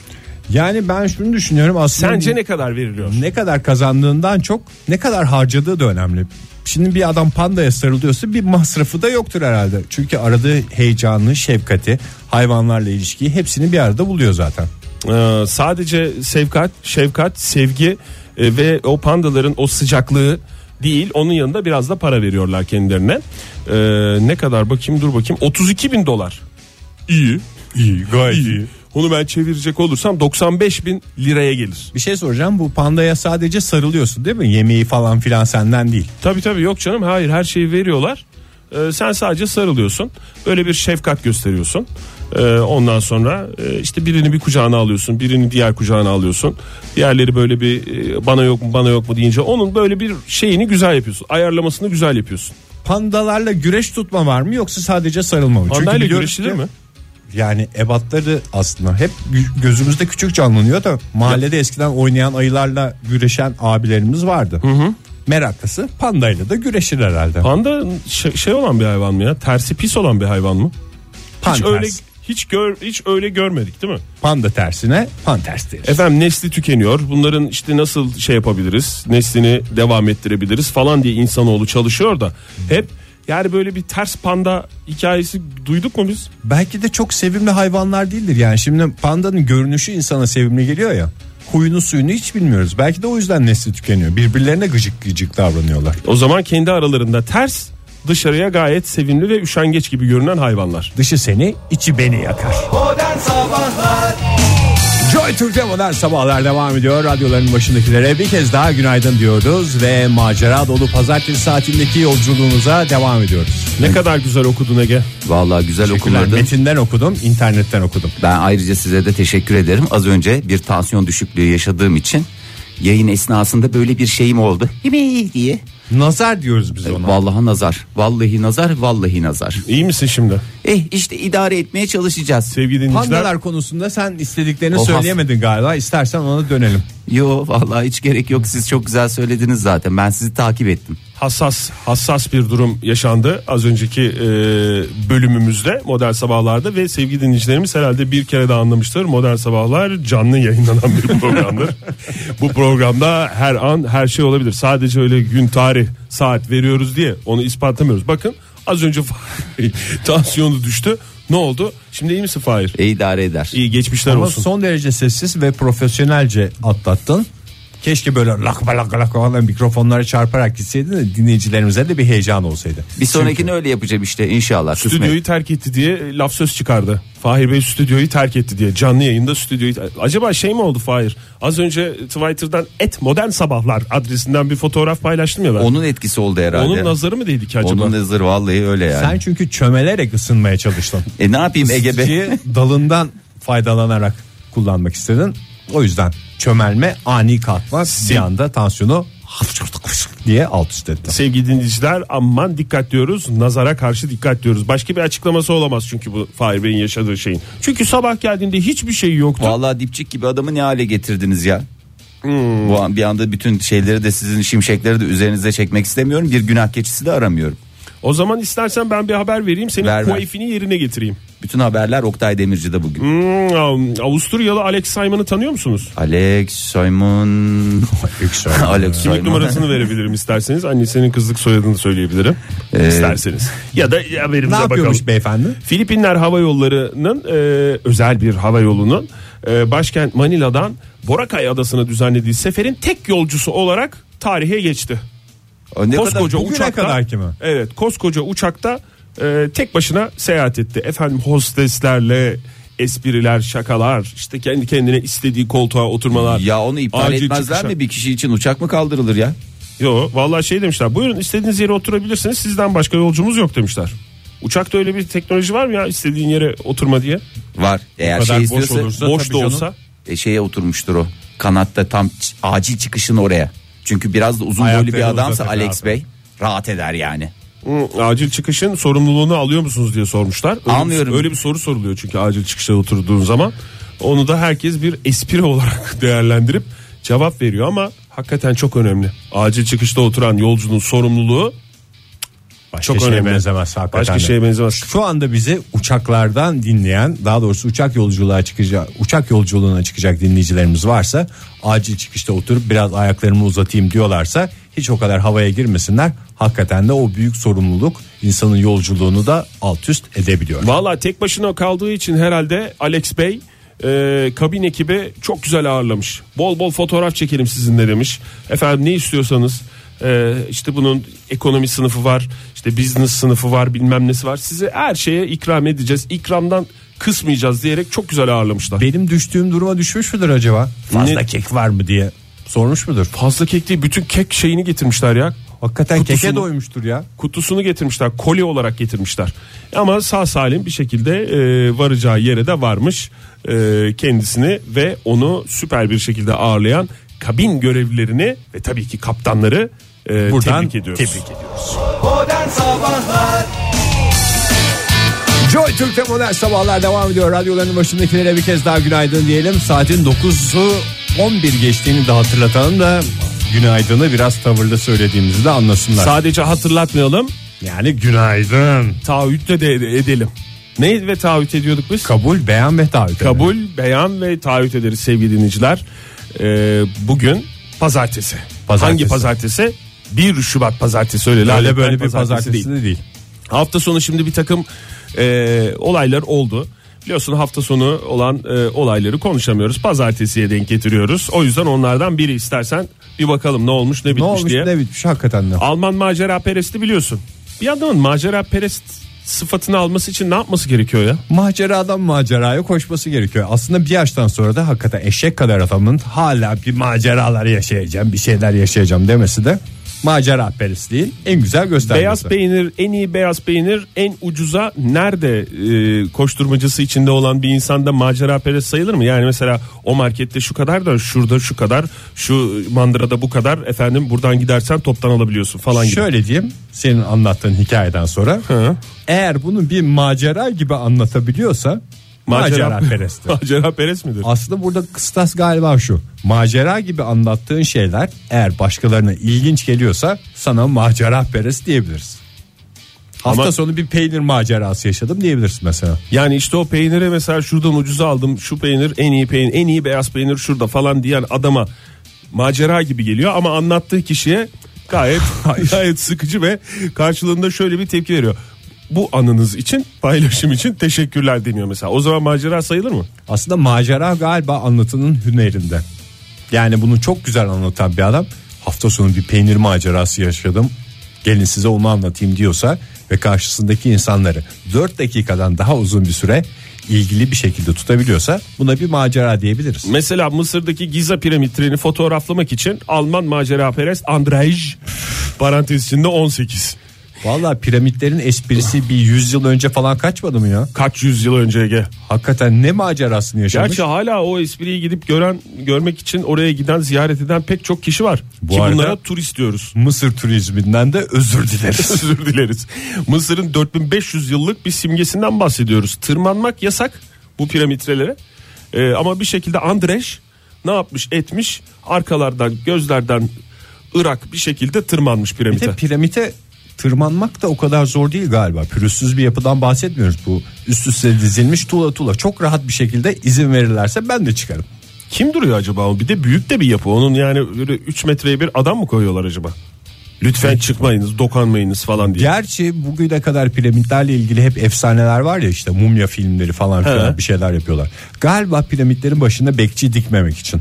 Yani ben şunu düşünüyorum aslında Sence ne kadar veriliyor? ne kadar kazandığından çok ne kadar harcadığı da önemli. Şimdi bir adam pandaya sarılıyorsa bir masrafı da yoktur herhalde. Çünkü aradığı heyecanı, şefkati, hayvanlarla ilişkiyi hepsini bir arada buluyor zaten. Ee, sadece sevkat, şefkat, sevgi e, ve o pandaların o sıcaklığı değil onun yanında biraz da para veriyorlar kendilerine. Ee, ne kadar bakayım dur bakayım 32 bin dolar. İyi. İyi, gayet iyi. Onu ben çevirecek olursam 95 bin liraya gelir. Bir şey soracağım bu pandaya sadece sarılıyorsun değil mi? Yemeği falan filan senden değil. Tabii tabii yok canım hayır her şeyi veriyorlar. Ee, sen sadece sarılıyorsun. Böyle bir şefkat gösteriyorsun. Ee, ondan sonra e, işte birini bir kucağına alıyorsun, birini diğer kucağına alıyorsun. Diğerleri böyle bir e, bana yok mu bana yok mu deyince onun böyle bir şeyini güzel yapıyorsun. Ayarlamasını güzel yapıyorsun. pandalarla güreş tutma var mı yoksa sadece sarılma mı? Pandayla biliyoruz güreşilir ki- mi? Yani ebatları aslında hep gözümüzde küçük canlanıyor da mahallede eskiden oynayan ayılarla güreşen abilerimiz vardı. Meraklısı pandayla da güreşir herhalde. Panda şey, şey olan bir hayvan mı ya? Tersi pis olan bir hayvan mı? Hiç Pan öyle ters. hiç gör hiç öyle görmedik değil mi? Panda tersine pan ters deriz. Efendim nesli tükeniyor. Bunların işte nasıl şey yapabiliriz? Neslini devam ettirebiliriz falan diye insanoğlu çalışıyor da hep yani böyle bir ters panda hikayesi duyduk mu biz? Belki de çok sevimli hayvanlar değildir yani. Şimdi pandanın görünüşü insana sevimli geliyor ya. Huyunu suyunu hiç bilmiyoruz. Belki de o yüzden nesli tükeniyor. Birbirlerine gıcık gıcık davranıyorlar. O zaman kendi aralarında ters dışarıya gayet sevimli ve üşengeç gibi görünen hayvanlar. Dışı seni, içi beni yakar. Modern Sabahlar Joy Türk'te modern sabahlar devam ediyor. Radyoların başındakilere bir kez daha günaydın diyoruz ve macera dolu pazartesi saatindeki yolculuğumuza devam ediyoruz. Ne kadar güzel okudun Ege. Vallahi güzel okumadın. Metinden okudum, internetten okudum. Ben ayrıca size de teşekkür ederim. Az önce bir tansiyon düşüklüğü yaşadığım için yayın esnasında böyle bir şeyim oldu. Himi diye. Nazar diyoruz biz ona. Vallahi nazar. Vallahi nazar, vallahi nazar. İyi misin şimdi? Eh işte idare etmeye çalışacağız. Sevgili dinleyiciler. Pandalar konusunda sen istediklerini söyleyemedin galiba. İstersen ona dönelim. Yo vallahi hiç gerek yok. Siz çok güzel söylediniz zaten. Ben sizi takip ettim. Hassas hassas bir durum yaşandı az önceki e, bölümümüzde modern sabahlarda ve sevgili dinleyicilerimiz herhalde bir kere daha anlamıştır. Modern sabahlar canlı yayınlanan bir programdır. Bu programda her an her şey olabilir. Sadece öyle gün tarih saat veriyoruz diye onu ispatlamıyoruz. Bakın az önce tansiyonu düştü. Ne oldu? Şimdi iyi misin Fahir? E idare eder. iyi geçmişler Ama olsun. son derece sessiz ve profesyonelce atlattın. Keşke böyle lak lak lak falan mikrofonlara çarparak gitseydin de dinleyicilerimize de bir heyecan olsaydı. Bir sonrakini öyle yapacağım işte inşallah. Kısmet. Stüdyoyu terk etti diye laf söz çıkardı. Fahir Bey stüdyoyu terk etti diye canlı yayında stüdyoyu acaba şey mi oldu Fahir? Az önce Twitter'dan et modern sabahlar adresinden bir fotoğraf paylaştım ya ben. Onun, Onun etkisi oldu herhalde. nazarı mı değdi ki acaba? Onun nazarı vallahi öyle yani. Sen çünkü çömelerek ısınmaya çalıştın. E ne yapayım Ege Bey? Isıtıcıyı dalından faydalanarak kullanmak istedin. O yüzden çömelme ani kalkma bir anda tansiyonu diye alt üst etti. Sevgili dinleyiciler aman dikkat diyoruz. Nazara karşı dikkat diyoruz. Başka bir açıklaması olamaz çünkü bu Fahir Bey'in yaşadığı şeyin. Çünkü sabah geldiğinde hiçbir şey yoktu. Vallahi dipçik gibi adamı ne hale getirdiniz ya. Hmm. Bu an bir anda bütün şeyleri de sizin şimşekleri de üzerinize çekmek istemiyorum. Bir günah keçisi de aramıyorum. O zaman istersen ben bir haber vereyim. Senin Ver, ver. keyfini yerine getireyim. Bütün haberler Oktay Demirci'de bugün. Hmm, Avusturyalı Alex Simon'ı tanıyor musunuz? Alex Simon Alex Kimlik Simon. numarasını verebilirim isterseniz. Annesinin kızlık soyadını söyleyebilirim. isterseniz. Ya da haberimize Ne yapıyormuş bakalım. beyefendi? Filipinler Hava Yolları'nın e, özel bir hava yolunun e, başkent Manila'dan Boracay Adası'na düzenlediği seferin tek yolcusu olarak tarihe geçti. O ne kadar koskoca bugüne uçakta kadar ki mi? Evet, koskoca uçakta e, tek başına seyahat etti. Efendim hosteslerle espriler, şakalar, işte kendi kendine istediği koltuğa oturmalar. ya onu iptal acil etmezler çıkışa. mi? Bir kişi için uçak mı kaldırılır ya? Yo vallahi şey demişler. Buyurun istediğiniz yere oturabilirsiniz. Sizden başka yolcumuz yok demişler. Uçakta öyle bir teknoloji var mı ya istediğin yere oturma diye? Var. Eğer şey boş istiyorsa olursa Boş da canım. olsa. e, şeye oturmuştur o. Kanatta tam acil çıkışın oraya. Çünkü biraz da uzun boylu bir adamsa Alex rahat. Bey rahat eder yani. Hı, acil çıkışın sorumluluğunu alıyor musunuz diye sormuşlar. Öyle Almıyorum. Bir, öyle bir soru soruluyor çünkü acil çıkışa oturduğun zaman. Onu da herkes bir espri olarak değerlendirip cevap veriyor ama hakikaten çok önemli. Acil çıkışta oturan yolcunun sorumluluğu Başka çok şeye önemli. benzemez hakikaten. Başka de. şeye benzemez. Şu anda bizi uçaklardan dinleyen daha doğrusu uçak yolculuğa çıkacak uçak yolculuğuna çıkacak dinleyicilerimiz varsa acil çıkışta oturup biraz ayaklarımı uzatayım diyorlarsa hiç o kadar havaya girmesinler. Hakikaten de o büyük sorumluluk insanın yolculuğunu da alt üst edebiliyor. Valla tek başına kaldığı için herhalde Alex Bey e, kabin ekibi çok güzel ağırlamış. Bol bol fotoğraf çekelim sizinle demiş. Efendim ne istiyorsanız e, işte bunun ekonomi sınıfı var, işte business sınıfı var, bilmem nesi var. Size her şeye ikram edeceğiz. İkramdan kısmayacağız diyerek çok güzel ağırlamışlar. Benim düştüğüm duruma düşmüş müdür acaba? Fazla Ne- kek var mı diye sormuş mudur? Fazla kek değil bütün kek şeyini getirmişler ya. Hakikaten Kutusunu- keke doymuştur ya. kutusunu getirmişler koli olarak getirmişler ama sağ salim bir şekilde e, varacağı yere de varmış e, kendisini ve onu süper bir şekilde ağırlayan kabin görevlilerini ve tabii ki kaptanları e, Buradan tebrik ediyoruz. tebrik ediyoruz. Modern Sabahlar Joy Türk'te modern sabahlar devam ediyor. Radyoların başındakilere bir kez daha günaydın diyelim. Saatin 9'u 11 geçtiğini de hatırlatalım da günaydını biraz tavırlı söylediğimizi de anlasınlar. Sadece hatırlatmayalım. yani günaydın. Taahhüt de, de edelim. Ne ve taahhüt ediyorduk biz? Kabul, beyan ve taahhüt. Kabul, beyan ve taahhüt ederiz sevgili dinleyiciler. Ee, bugün pazartesi. Pazartesi. Hangi pazartesi? 1 Şubat pazartesi öyle. Öyle böyle bir pazartesi değil. de değil. Hafta sonu şimdi bir takım e, olaylar oldu. Biliyorsun hafta sonu olan e, olayları konuşamıyoruz. Pazartesiye denk getiriyoruz. O yüzden onlardan biri istersen bir bakalım ne olmuş ne Ne bitmiş olmuş diye. ne bitmiş hakikaten de. Alman macera peresti biliyorsun. Bir adamın macera perest sıfatını alması için ne yapması gerekiyor ya? Maceradan maceraya koşması gerekiyor. Aslında bir yaştan sonra da hakikaten eşek kadar adamın hala bir maceralar yaşayacağım, bir şeyler yaşayacağım demesi de macera perestliğin en güzel göstergesi. Beyaz peynir en iyi beyaz peynir en ucuza nerede e, koşturmacası içinde olan bir insanda macera perest sayılır mı? Yani mesela o markette şu kadar da şurada şu kadar şu mandırada bu kadar efendim buradan gidersen toptan alabiliyorsun falan gibi. Şöyle diyeyim senin anlattığın hikayeden sonra Hı. eğer bunu bir macera gibi anlatabiliyorsa macera, peresttir. macera perest midir? Aslında burada kıstas galiba şu. Macera gibi anlattığın şeyler eğer başkalarına ilginç geliyorsa sana macera perest diyebiliriz. Hafta Ama- sonu bir peynir macerası yaşadım diyebilirsin mesela. Yani işte o peyniri mesela şuradan ucuza aldım şu peynir en iyi peynir en iyi beyaz peynir şurada falan diyen adama macera gibi geliyor ama anlattığı kişiye gayet gayet sıkıcı ve karşılığında şöyle bir tepki veriyor. Bu anınız için paylaşım için teşekkürler deniyor mesela. O zaman macera sayılır mı? Aslında macera galiba anlatının hünerinde. Yani bunu çok güzel anlatan bir adam hafta sonu bir peynir macerası yaşadım. Gelin size onu anlatayım diyorsa ve karşısındaki insanları 4 dakikadan daha uzun bir süre ilgili bir şekilde tutabiliyorsa buna bir macera diyebiliriz. Mesela Mısır'daki Giza piramitlerini fotoğraflamak için Alman macera perest Andrej parantez içinde 18. Vallahi piramitlerin esprisi bir 100 yıl önce falan kaçmadı mı ya? Kaç yüzyıl önce Ege? Hakikaten ne macerasını yaşamış? Gerçi hala o espriyi gidip gören görmek için oraya giden ziyaret eden pek çok kişi var. Bu Ki arada- bunlara turist diyoruz. Mısır turizminden de özür dileriz. Özür dileriz. Mısır'ın 4500 yıllık bir simgesinden bahsediyoruz. Tırmanmak yasak bu piramitlere. Ee, ama bir şekilde Andrej ne yapmış etmiş arkalardan gözlerden Irak bir şekilde tırmanmış Bir piramite. de piramite tırmanmak da o kadar zor değil galiba. Pürüzsüz bir yapıdan bahsetmiyoruz. Bu üst üste dizilmiş tuğla tuğla. Çok rahat bir şekilde izin verirlerse ben de çıkarım. Kim duruyor acaba? o? Bir de büyük de bir yapı. Onun yani böyle 3 metreye bir adam mı koyuyorlar acaba? Lütfen çıkmayınız, dokanmayınız falan diye. Gerçi bugüne kadar piramitlerle ilgili hep efsaneler var ya işte mumya filmleri falan filan He. bir şeyler yapıyorlar. Galiba piramitlerin başında bekçi dikmemek için.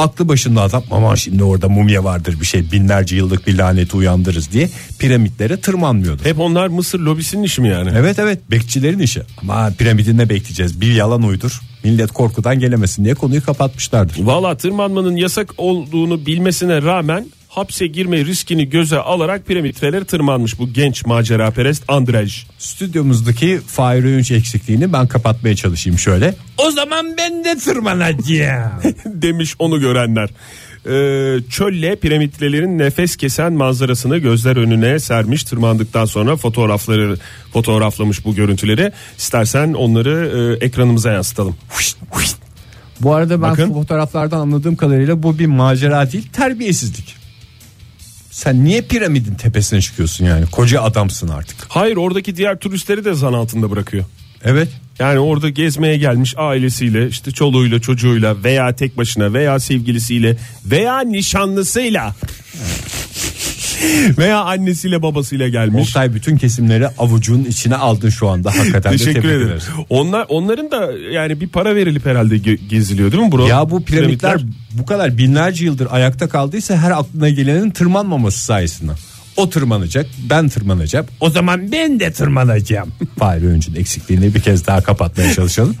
Aklı başında adam aman şimdi orada mumya vardır bir şey binlerce yıllık bir laneti uyandırırız diye piramitlere tırmanmıyordu. Hep onlar Mısır lobisinin işi mi yani? Evet evet bekçilerin işi ama piramidinde bekleyeceğiz bir yalan uydur millet korkudan gelemesin diye konuyu kapatmışlardır. Valla tırmanmanın yasak olduğunu bilmesine rağmen hapse girme riskini göze alarak piramitreleri tırmanmış bu genç macera perest Andrej. Stüdyomuzdaki Fahir Öğünç eksikliğini ben kapatmaya çalışayım şöyle. O zaman ben de tırmanacağım. demiş onu görenler. Ee, çölle piramitlerin nefes kesen manzarasını gözler önüne sermiş tırmandıktan sonra fotoğrafları fotoğraflamış bu görüntüleri. İstersen onları e, ekranımıza yansıtalım. Bu arada ben Bakın. fotoğraflardan anladığım kadarıyla bu bir macera değil terbiyesizlik. Sen niye piramidin tepesine çıkıyorsun yani? Koca adamsın artık. Hayır oradaki diğer turistleri de zan altında bırakıyor. Evet. Yani orada gezmeye gelmiş ailesiyle işte çoluğuyla çocuğuyla veya tek başına veya sevgilisiyle veya nişanlısıyla veya annesiyle babasıyla gelmiş. Oktay bütün kesimleri avucunun içine aldın şu anda. Hakikaten Teşekkür ederim. ederiz. Onlar onların da yani bir para verilip herhalde ge- geziliyor değil mi bro? Ya bu piramitler bu kadar binlerce yıldır ayakta kaldıysa her aklına gelenin tırmanmaması sayesinde. O tırmanacak, ben tırmanacağım. O zaman ben de tırmanacağım. Fahri Öncü'nün eksikliğini bir kez daha kapatmaya çalışalım.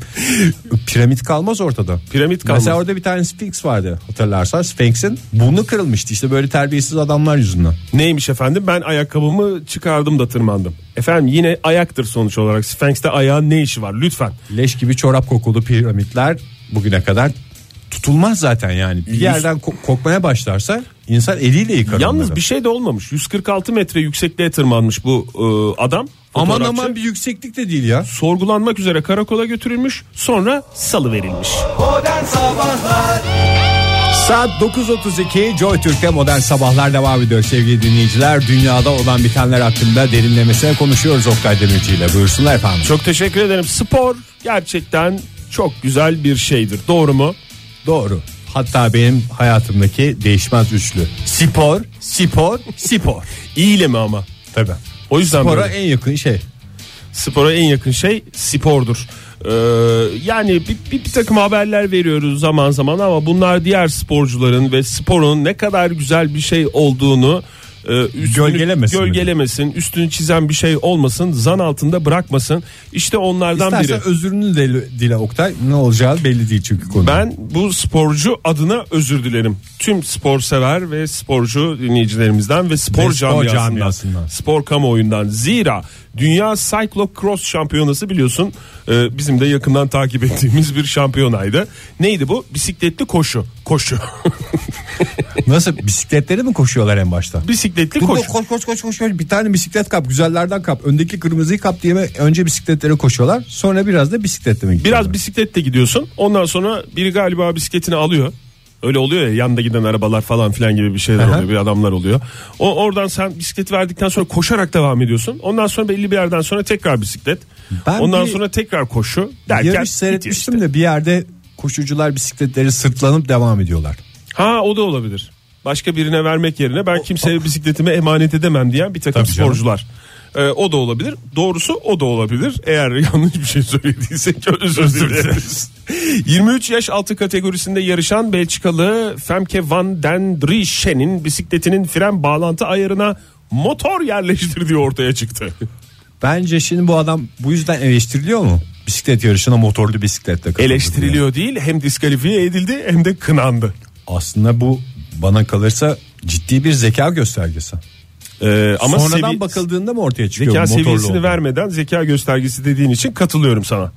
Piramit kalmaz ortada. Piramit kalmaz. Mesela orada bir tane Sphinx vardı hatırlarsan. Sphinx'in burnu kırılmıştı işte böyle terbiyesiz adamlar yüzünden. Neymiş efendim ben ayakkabımı çıkardım da tırmandım. Efendim yine ayaktır sonuç olarak. Sphinx'te ayağın ne işi var lütfen. Leş gibi çorap kokulu piramitler bugüne kadar tutulmaz zaten yani. Bir yerden ko- kokmaya başlarsa insan eliyle yıkar Yalnız onları. bir şey de olmamış. 146 metre yüksekliğe tırmanmış bu e, adam. Aman aman bir yükseklik de değil ya. sorgulanmak üzere karakola götürülmüş sonra salı verilmiş. Saat 9.32 Joy Türk'te modern sabahlar devam ediyor sevgili dinleyiciler. Dünyada olan bitenler hakkında derinlemesine konuşuyoruz Oktay Demirci ile. Buyursunlar efendim. Çok teşekkür ederim. Spor gerçekten çok güzel bir şeydir. Doğru mu? Doğru. Hatta benim hayatımdaki değişmez üçlü. Spor, spor, spor. İyi ile mi ama? Tabii. O yüzden Spora böyle. en yakın şey. spora en yakın şey spordur. Ee, yani bir, bir, bir takım haberler veriyoruz zaman zaman ama bunlar diğer sporcuların ve sporun ne kadar güzel bir şey olduğunu e, üstünü Gölgelemesin mi? gölgelemesin, üstünü çizen bir şey olmasın, zan altında bırakmasın. İşte onlardan İstersen biri. özrünü de dile Oktay. Ne olacağı belli değil çünkü konu. Ben bu sporcu adına özür dilerim. Tüm spor sever ve sporcu dinleyicilerimizden ve spor, Ve spor camiasından, camiasından. spor kamuoyundan. Zira Dünya Cyclocross Şampiyonası biliyorsun e, bizim de yakından takip ettiğimiz bir şampiyonaydı. Neydi bu? Bisikletli koşu. Koşu. Nasıl bisikletleri mi koşuyorlar en başta? Bisikletli Dur, koşu. koş koş koş koş koş bir tane bisiklet kap güzellerden kap öndeki kırmızıyı kap diye önce bisikletlere koşuyorlar sonra biraz da bisikletle mi gidiyorlar? Biraz bisikletle gidiyorsun. Ondan sonra biri galiba bisikletini alıyor. Öyle oluyor ya yanda giden arabalar falan filan gibi bir şeyler Aha. oluyor. Bir adamlar oluyor. O oradan sen bisikleti verdikten sonra koşarak devam ediyorsun. Ondan sonra belli bir yerden sonra tekrar bisiklet. Ben Ondan bir sonra tekrar koşu derken Yarış seyretmiştim bitiyor de bir yerde koşucular bisikletleri sırtlanıp devam ediyorlar. işte. Ha o da olabilir. Başka birine vermek yerine ben kimseye bisikletimi emanet edemem diyen bir takım Tabii canım. Ee, o da olabilir. Doğrusu o da olabilir. Eğer yanlış bir şey söylediysek özür dileriz. 23 yaş altı kategorisinde yarışan Belçikalı Femke van den Drieschen'in bisikletinin fren bağlantı ayarına motor yerleştirdiği ortaya çıktı. Bence şimdi bu adam bu yüzden eleştiriliyor mu? Bisiklet yarışına motorlu bisikletle katıldı. Eleştiriliyor değil hem diskalifiye edildi hem de kınandı. Aslında bu bana kalırsa ciddi bir zeka göstergesi. Ee, ama Sonradan sevi- bakıldığında mı ortaya çıkıyor? Zeka motorlu seviyesini olduğu? vermeden zeka göstergesi dediğin için katılıyorum sana.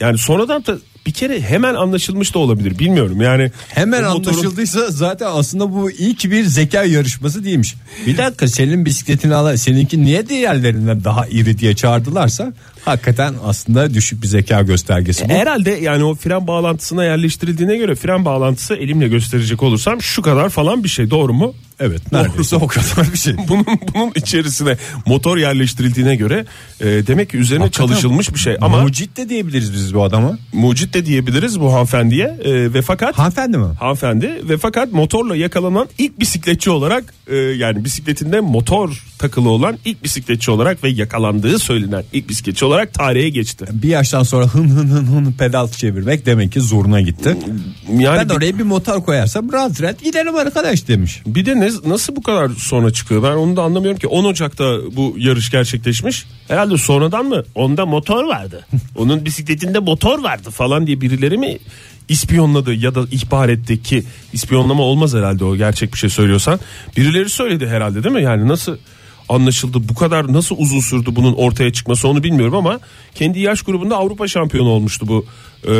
Yani sonradan da bir kere hemen anlaşılmış da olabilir bilmiyorum yani. Hemen motorun- anlaşıldıysa zaten aslında bu iyi ki bir zeka yarışması değilmiş. Bir dakika senin bisikletini al seninki niye diğerlerinden daha iri diye çağırdılarsa hakikaten aslında düşük bir zeka göstergesi bu. Herhalde yani o fren bağlantısına yerleştirildiğine göre fren bağlantısı elimle gösterecek olursam şu kadar falan bir şey doğru mu? Evet neredeyse o kadar bir şey. Bunun bunun içerisine motor yerleştirildiğine göre e, demek ki üzerine Hakikaten çalışılmış bir şey ama Mucit de diyebiliriz biz bu adama. mucit de diyebiliriz bu hanımefendiye e, ve fakat Hanımefendi mi? hanımefendi ve fakat motorla yakalanan ilk bisikletçi olarak e, yani bisikletinde motor takılı olan ilk bisikletçi olarak ve yakalandığı söylenen ilk bisikletçi olarak tarihe geçti. Bir yaştan sonra hın hın hın hın pedal çevirmek demek ki zoruna gitti. Yani ben bir, oraya bir motor koyarsam rahat rahat giderim arkadaş demiş. bir de ne, nasıl bu kadar sonra çıkıyor ben onu da anlamıyorum ki 10 Ocak'ta bu yarış gerçekleşmiş. Herhalde sonradan mı? Onda motor vardı. Onun bisikletinde motor vardı falan diye birileri mi ispiyonladı ya da ihbar etti ki ispiyonlama olmaz herhalde o gerçek bir şey söylüyorsan. Birileri söyledi herhalde değil mi? Yani nasıl anlaşıldı bu kadar nasıl uzun sürdü bunun ortaya çıkması onu bilmiyorum ama kendi yaş grubunda Avrupa şampiyonu olmuştu bu e,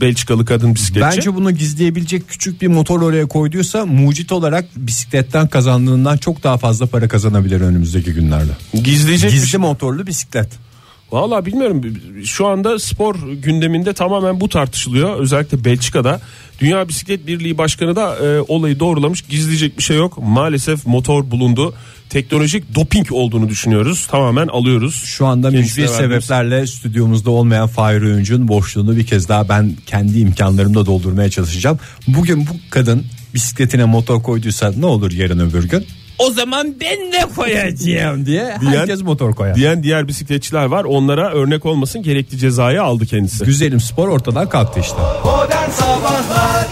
Belçikalı kadın bisikletçi. Bence bunu gizleyebilecek küçük bir motor oraya koyduysa mucit olarak bisikletten kazandığından çok daha fazla para kazanabilir önümüzdeki günlerde. gizleyecek bir Gizli motorlu bisiklet. Valla bilmiyorum şu anda spor gündeminde tamamen bu tartışılıyor özellikle Belçika'da. Dünya Bisiklet Birliği Başkanı da e, olayı doğrulamış gizleyecek bir şey yok maalesef motor bulundu teknolojik doping olduğunu düşünüyoruz tamamen alıyoruz. Şu anda mücbir sebeplerle stüdyomuzda olmayan Fahir Öğüncü'nün boşluğunu bir kez daha ben kendi imkanlarımla doldurmaya çalışacağım. Bugün bu kadın bisikletine motor koyduysa ne olur yarın öbür gün? O zaman ben de koyacağım diye herkes motor koyar. Diyen diğer bisikletçiler var onlara örnek olmasın gerekli cezayı aldı kendisi. Güzelim spor ortadan kalktı işte. Modern Sabahlar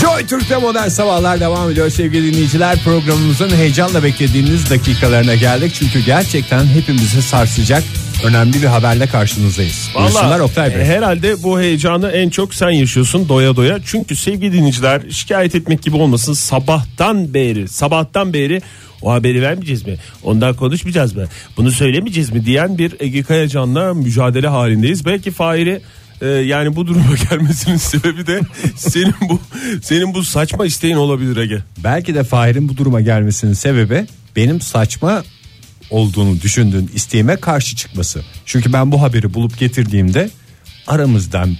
Joy Türk'te modern sabahlar devam ediyor sevgili dinleyiciler. Programımızın heyecanla beklediğiniz dakikalarına geldik. Çünkü gerçekten hepimizi sarsacak önemli bir haberle karşınızdayız. Buyursunlar Vallahi Oktay Bey. e, herhalde bu heyecanı en çok sen yaşıyorsun doya doya. Çünkü sevgili dinleyiciler şikayet etmek gibi olmasın sabahtan beri sabahtan beri o haberi vermeyeceğiz mi? Ondan konuşmayacağız mı? Bunu söylemeyeceğiz mi? Diyen bir Ege Kayacan'la mücadele halindeyiz. Belki Fahir'i Ee, yani bu duruma gelmesinin sebebi de senin bu senin bu saçma isteğin olabilir Ege. Belki de Fahir'in bu duruma gelmesinin sebebi benim saçma olduğunu düşündüğün isteğime karşı çıkması. Çünkü ben bu haberi bulup getirdiğimde aramızdan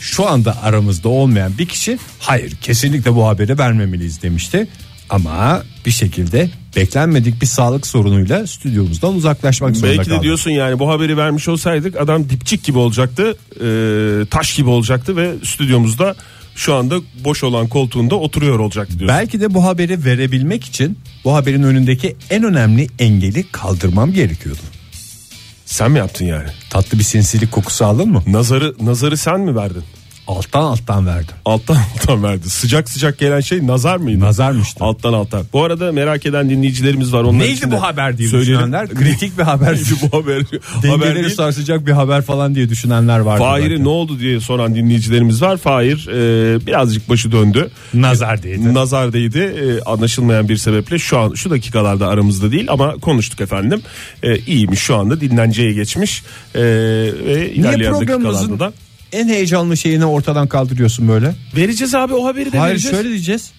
şu anda aramızda olmayan bir kişi hayır kesinlikle bu haberi vermemeliyiz demişti. Ama bir şekilde beklenmedik bir sağlık sorunuyla stüdyomuzdan uzaklaşmak zorunda Belki de kaldı. diyorsun yani bu haberi vermiş olsaydık adam dipçik gibi olacaktı, e, taş gibi olacaktı ve stüdyomuzda şu anda boş olan koltuğunda oturuyor olacaktı diyorsun. Belki de bu haberi verebilmek için bu haberin önündeki en önemli engeli kaldırmam gerekiyordu. Sen mi yaptın yani? Tatlı bir sinsilik kokusu aldın mı? Nazarı nazarı sen mi verdin? Alttan alttan verdim. Alttan alttan verdi. Sıcak sıcak gelen şey nazar mıydı? Nazarmıştı. Alttan alttan. Bu arada merak eden dinleyicilerimiz var. Onlar Neydi bu haber diye söyleyelim. düşünenler? Kritik bir haber. Neydi bu haber? haber değil. sarsacak bir haber falan diye düşünenler vardı. Fahir'e ne oldu diye soran dinleyicilerimiz var. Fahir e, birazcık başı döndü. Nazar değdi. Nazar değdi. E, anlaşılmayan bir sebeple şu an şu dakikalarda aramızda değil ama konuştuk efendim. E, iyiymiş şu anda dinlenceye geçmiş. E, ve Niye programımızın da en heyecanlı şeyini ortadan kaldırıyorsun böyle? vereceğiz abi o haberi de Hayır vereceğiz. şöyle diyeceğiz.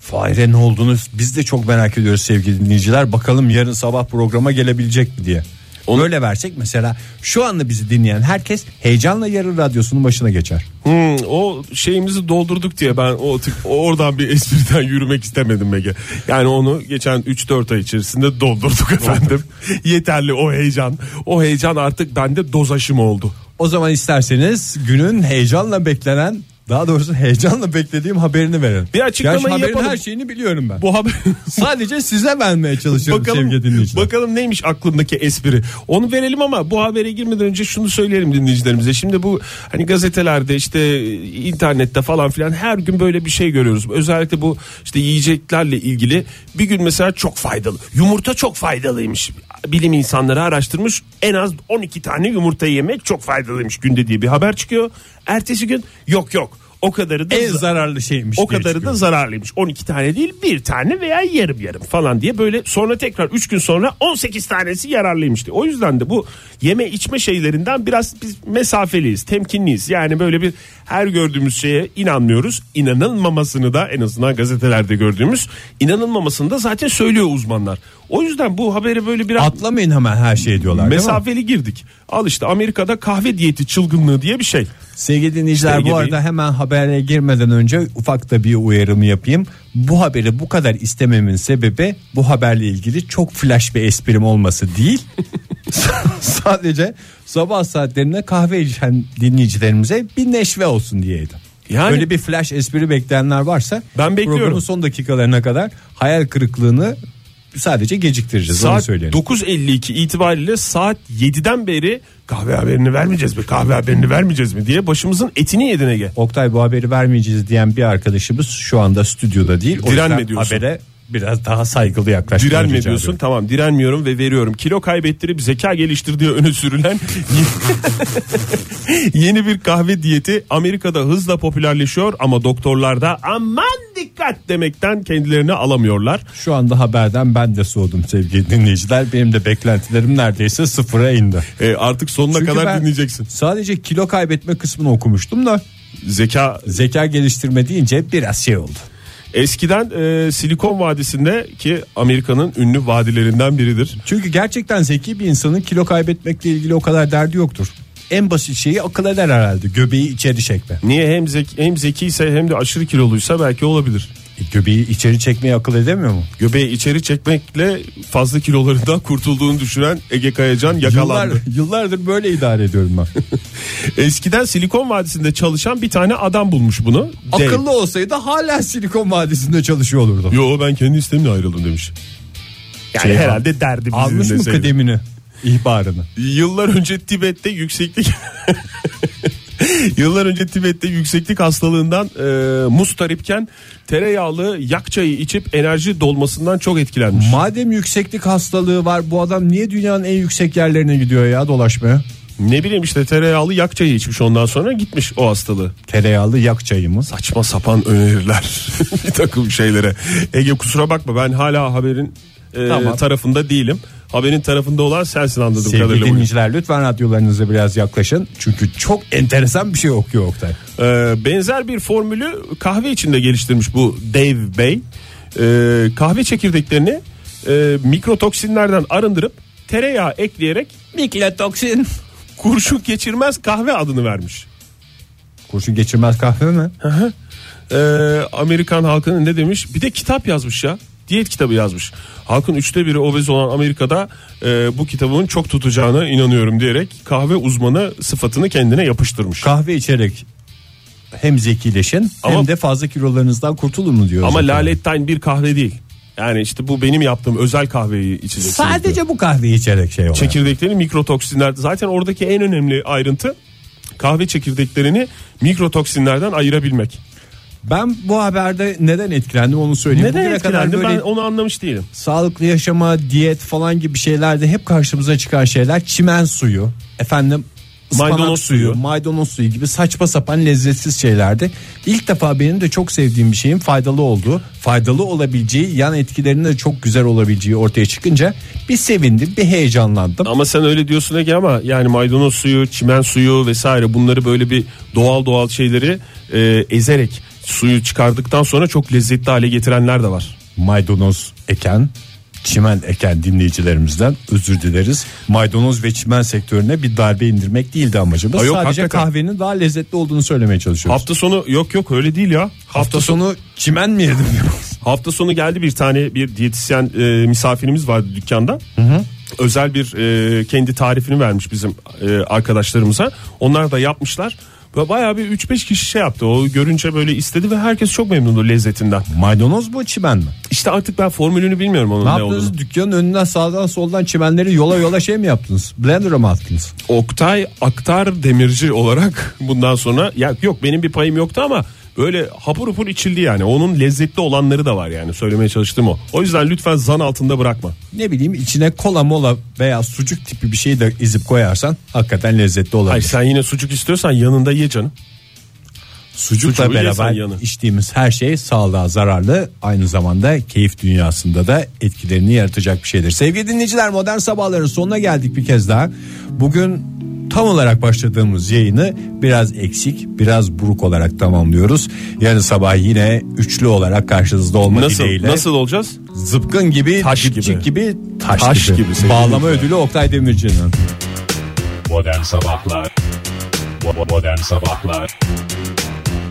Fahir'e ne olduğunu biz de çok merak ediyoruz sevgili dinleyiciler. Bakalım yarın sabah programa gelebilecek mi diye. Onu öyle versek mesela şu anda bizi dinleyen herkes heyecanla yarın radyosunun başına geçer. Hmm, o şeyimizi doldurduk diye ben o tip oradan bir espriden yürümek istemedim Ege. Yani onu geçen 3-4 ay içerisinde doldurduk efendim. Yeterli o heyecan. O heyecan artık bende doz aşımı oldu. O zaman isterseniz günün heyecanla beklenen daha doğrusu heyecanla beklediğim haberini verin. Bir açıklamayı Gerçi haberin yapalım. her şeyini biliyorum ben. Bu haber Sadece size vermeye çalışıyorum bakalım, sevgili dinleyiciler. bakalım neymiş aklımdaki espri. Onu verelim ama bu habere girmeden önce şunu söyleyelim dinleyicilerimize. Şimdi bu hani gazetelerde işte internette falan filan her gün böyle bir şey görüyoruz. Özellikle bu işte yiyeceklerle ilgili bir gün mesela çok faydalı. Yumurta çok faydalıymış. Bilim insanları araştırmış. En az 12 tane yumurta yemek çok faydalıymış günde diye bir haber çıkıyor. Ertesi gün yok yok. O kadarı da en zararlı şeymiş. o kadarı da çıkıyor. zararlıymış. 12 tane değil bir tane veya yarım yarım falan diye böyle sonra tekrar 3 gün sonra 18 tanesi yararlıymış diye. O yüzden de bu yeme içme şeylerinden biraz biz mesafeliyiz, temkinliyiz. Yani böyle bir her gördüğümüz şeye inanmıyoruz. İnanılmamasını da en azından gazetelerde gördüğümüz inanılmamasını da zaten söylüyor uzmanlar. O yüzden bu haberi böyle biraz Atlamayın hemen her şeyi diyorlar mesafeli girdik. Al işte Amerika'da kahve diyeti çılgınlığı diye bir şey. Sevgili dinleyiciler İşte bu arada hemen habere girmeden önce ufak da bir uyarımı yapayım. Bu haberi bu kadar istememin sebebi bu haberle ilgili çok flash bir esprim olması değil. Sadece sabah saatlerinde kahve içen dinleyicilerimize bir neşve olsun diyeydim. Yani- Böyle bir flash espri bekleyenler varsa Ben bekliyorum. programın son dakikalarına kadar hayal kırıklığını sadece geciktireceğiz onu Saat söyleyelim. 9.52 itibariyle saat 7'den beri kahve haberini vermeyeceğiz mi? Kahve haberini vermeyeceğiz mi diye başımızın etini yedin Ege. Oktay bu haberi vermeyeceğiz diyen bir arkadaşımız şu anda stüdyoda değil. O Direnme diyorsun. habere biraz daha saygılı yaklaşmayı Direnme diyorsun tamam direnmiyorum ve veriyorum. Kilo kaybettirip zeka geliştirdiği öne sürülen yeni bir kahve diyeti Amerika'da hızla popülerleşiyor ama doktorlar da aman dikkat demekten kendilerini alamıyorlar. Şu anda haberden ben de soğudum sevgili dinleyiciler. Benim de beklentilerim neredeyse sıfıra indi. E, artık sonuna Çünkü kadar dinleyeceksin. Sadece kilo kaybetme kısmını okumuştum da Zeka zeka geliştirme deyince biraz şey oldu. Eskiden e, Silikon Vadisi'nde ki Amerika'nın ünlü vadilerinden biridir. Çünkü gerçekten zeki bir insanın kilo kaybetmekle ilgili o kadar derdi yoktur. En basit şeyi akıl eder herhalde. Göbeği içeri çekme. Niye hem zeki, hem zekiyse hem de aşırı kiloluysa belki olabilir. Göbeği içeri çekmeyi akıl edemiyor mu? Göbeği içeri çekmekle fazla kilolarından kurtulduğunu düşünen Ege Kayacan yakalandı. Yıllar, yıllardır böyle idare ediyorum ben. Eskiden Silikon Vadisi'nde çalışan bir tane adam bulmuş bunu. Dave. Akıllı olsaydı hala Silikon Vadisi'nde çalışıyor olurdu. Yo ben kendi istemle ayrıldım demiş. Yani Şey, herhalde derdi bizim Almış mı kıdemini, ihbarını? Yıllar önce Tibet'te yükseklik Yıllar önce Tibet'te yükseklik hastalığından e, mustaripken tereyağlı yak çayı içip enerji dolmasından çok etkilenmiş. Madem yükseklik hastalığı var bu adam niye dünyanın en yüksek yerlerine gidiyor ya dolaşmaya? Ne bileyim işte tereyağlı yak çayı içmiş ondan sonra gitmiş o hastalığı. Tereyağlı yak çayı mı? Saçma sapan öneriler bir takım şeylere. Ege kusura bakma ben hala haberin e, Tamam. tarafında değilim. Haberin tarafında olan sensin anladığım Sevgili kadarıyla. bugün. dinleyiciler lütfen radyolarınıza biraz yaklaşın. Çünkü çok enteresan bir şey okuyor Oktay. Ee, benzer bir formülü kahve içinde geliştirmiş bu Dave Bey. Ee, kahve çekirdeklerini e, mikrotoksinlerden arındırıp tereyağı ekleyerek Miklotoksin. kurşun geçirmez kahve adını vermiş. Kurşun geçirmez kahve mi? Ee, Amerikan halkının ne demiş? Bir de kitap yazmış ya. Diyet kitabı yazmış. Halkın üçte biri obez olan Amerika'da e, bu kitabın çok tutacağına inanıyorum diyerek kahve uzmanı sıfatını kendine yapıştırmış. Kahve içerek hem zekileşin Ama- hem de fazla kilolarınızdan kurtulun mu diyor. Ama zaten. lalettayn bir kahve değil. Yani işte bu benim yaptığım özel kahveyi içeceksiniz. diyor. Sadece bu kahveyi içerek şey oluyor. çekirdekleri mikrotoksinler zaten oradaki en önemli ayrıntı kahve çekirdeklerini mikrotoksinlerden ayırabilmek. Ben bu haberde neden etkilendim onu söyleyeyim. Neden Bugüne kadar etkilendi böyle ben onu anlamış değilim. sağlıklı yaşama, diyet falan gibi şeylerde hep karşımıza çıkan şeyler çimen suyu, efendim Maydanoz suyu, suyu. maydanoz suyu gibi saçma sapan lezzetsiz şeylerdi. İlk defa benim de çok sevdiğim bir şeyin faydalı olduğu, faydalı olabileceği, yan etkilerinin de çok güzel olabileceği ortaya çıkınca bir sevindim, bir heyecanlandım. Ama sen öyle diyorsun Ege ama yani maydanoz suyu, çimen suyu vesaire bunları böyle bir doğal doğal şeyleri e, ezerek suyu çıkardıktan sonra çok lezzetli hale getirenler de var. Maydanoz eken, çimen eken dinleyicilerimizden özür dileriz. Maydanoz ve çimen sektörüne bir darbe indirmek değildi amacımız. Ha yok, Sadece hakikaten. kahvenin daha lezzetli olduğunu söylemeye çalışıyoruz. Hafta sonu yok yok öyle değil ya. Hafta sonu çimen mi yedim? Hafta sonu geldi bir tane bir diyetisyen e, misafirimiz vardı dükkanda. Özel bir e, kendi tarifini vermiş bizim e, arkadaşlarımıza. Onlar da yapmışlar. Ve bayağı bir 3-5 kişi şey yaptı. O görünce böyle istedi ve herkes çok memnundu lezzetinden. Maydanoz mu çimen mi? İşte artık ben formülünü bilmiyorum onun Ne ne, yaptınız? olduğunu. Dükkanın önünden sağdan soldan çimenleri yola yola şey mi yaptınız? Blender'a mı attınız? Oktay Aktar Demirci olarak bundan sonra ya yok benim bir payım yoktu ama böyle hapur hapur içildi yani. Onun lezzetli olanları da var yani söylemeye çalıştığım o. O yüzden lütfen zan altında bırakma. Ne bileyim içine kola mola veya sucuk tipi bir şey de izip koyarsan hakikaten lezzetli olabilir. Hayır sen yine sucuk istiyorsan yanında ye canım. Sucukla sucuğu beraber yanı. içtiğimiz her şey sağlığa zararlı aynı zamanda keyif dünyasında da etkilerini yaratacak bir şeydir. Sevgili dinleyiciler modern sabahların sonuna geldik bir kez daha. Bugün tam olarak başladığımız yayını biraz eksik biraz buruk olarak tamamlıyoruz. Yarın sabah yine üçlü olarak karşınızda olma Nasıl dileğiyle. nasıl olacağız? Zıpkın gibi, Taş gibi. gibi, taş, Taş gibi. gibi Bağlama ödülü Oktay Demirci'nin. Modern Sabahlar Modern Sabahlar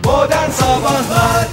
Modern Sabahlar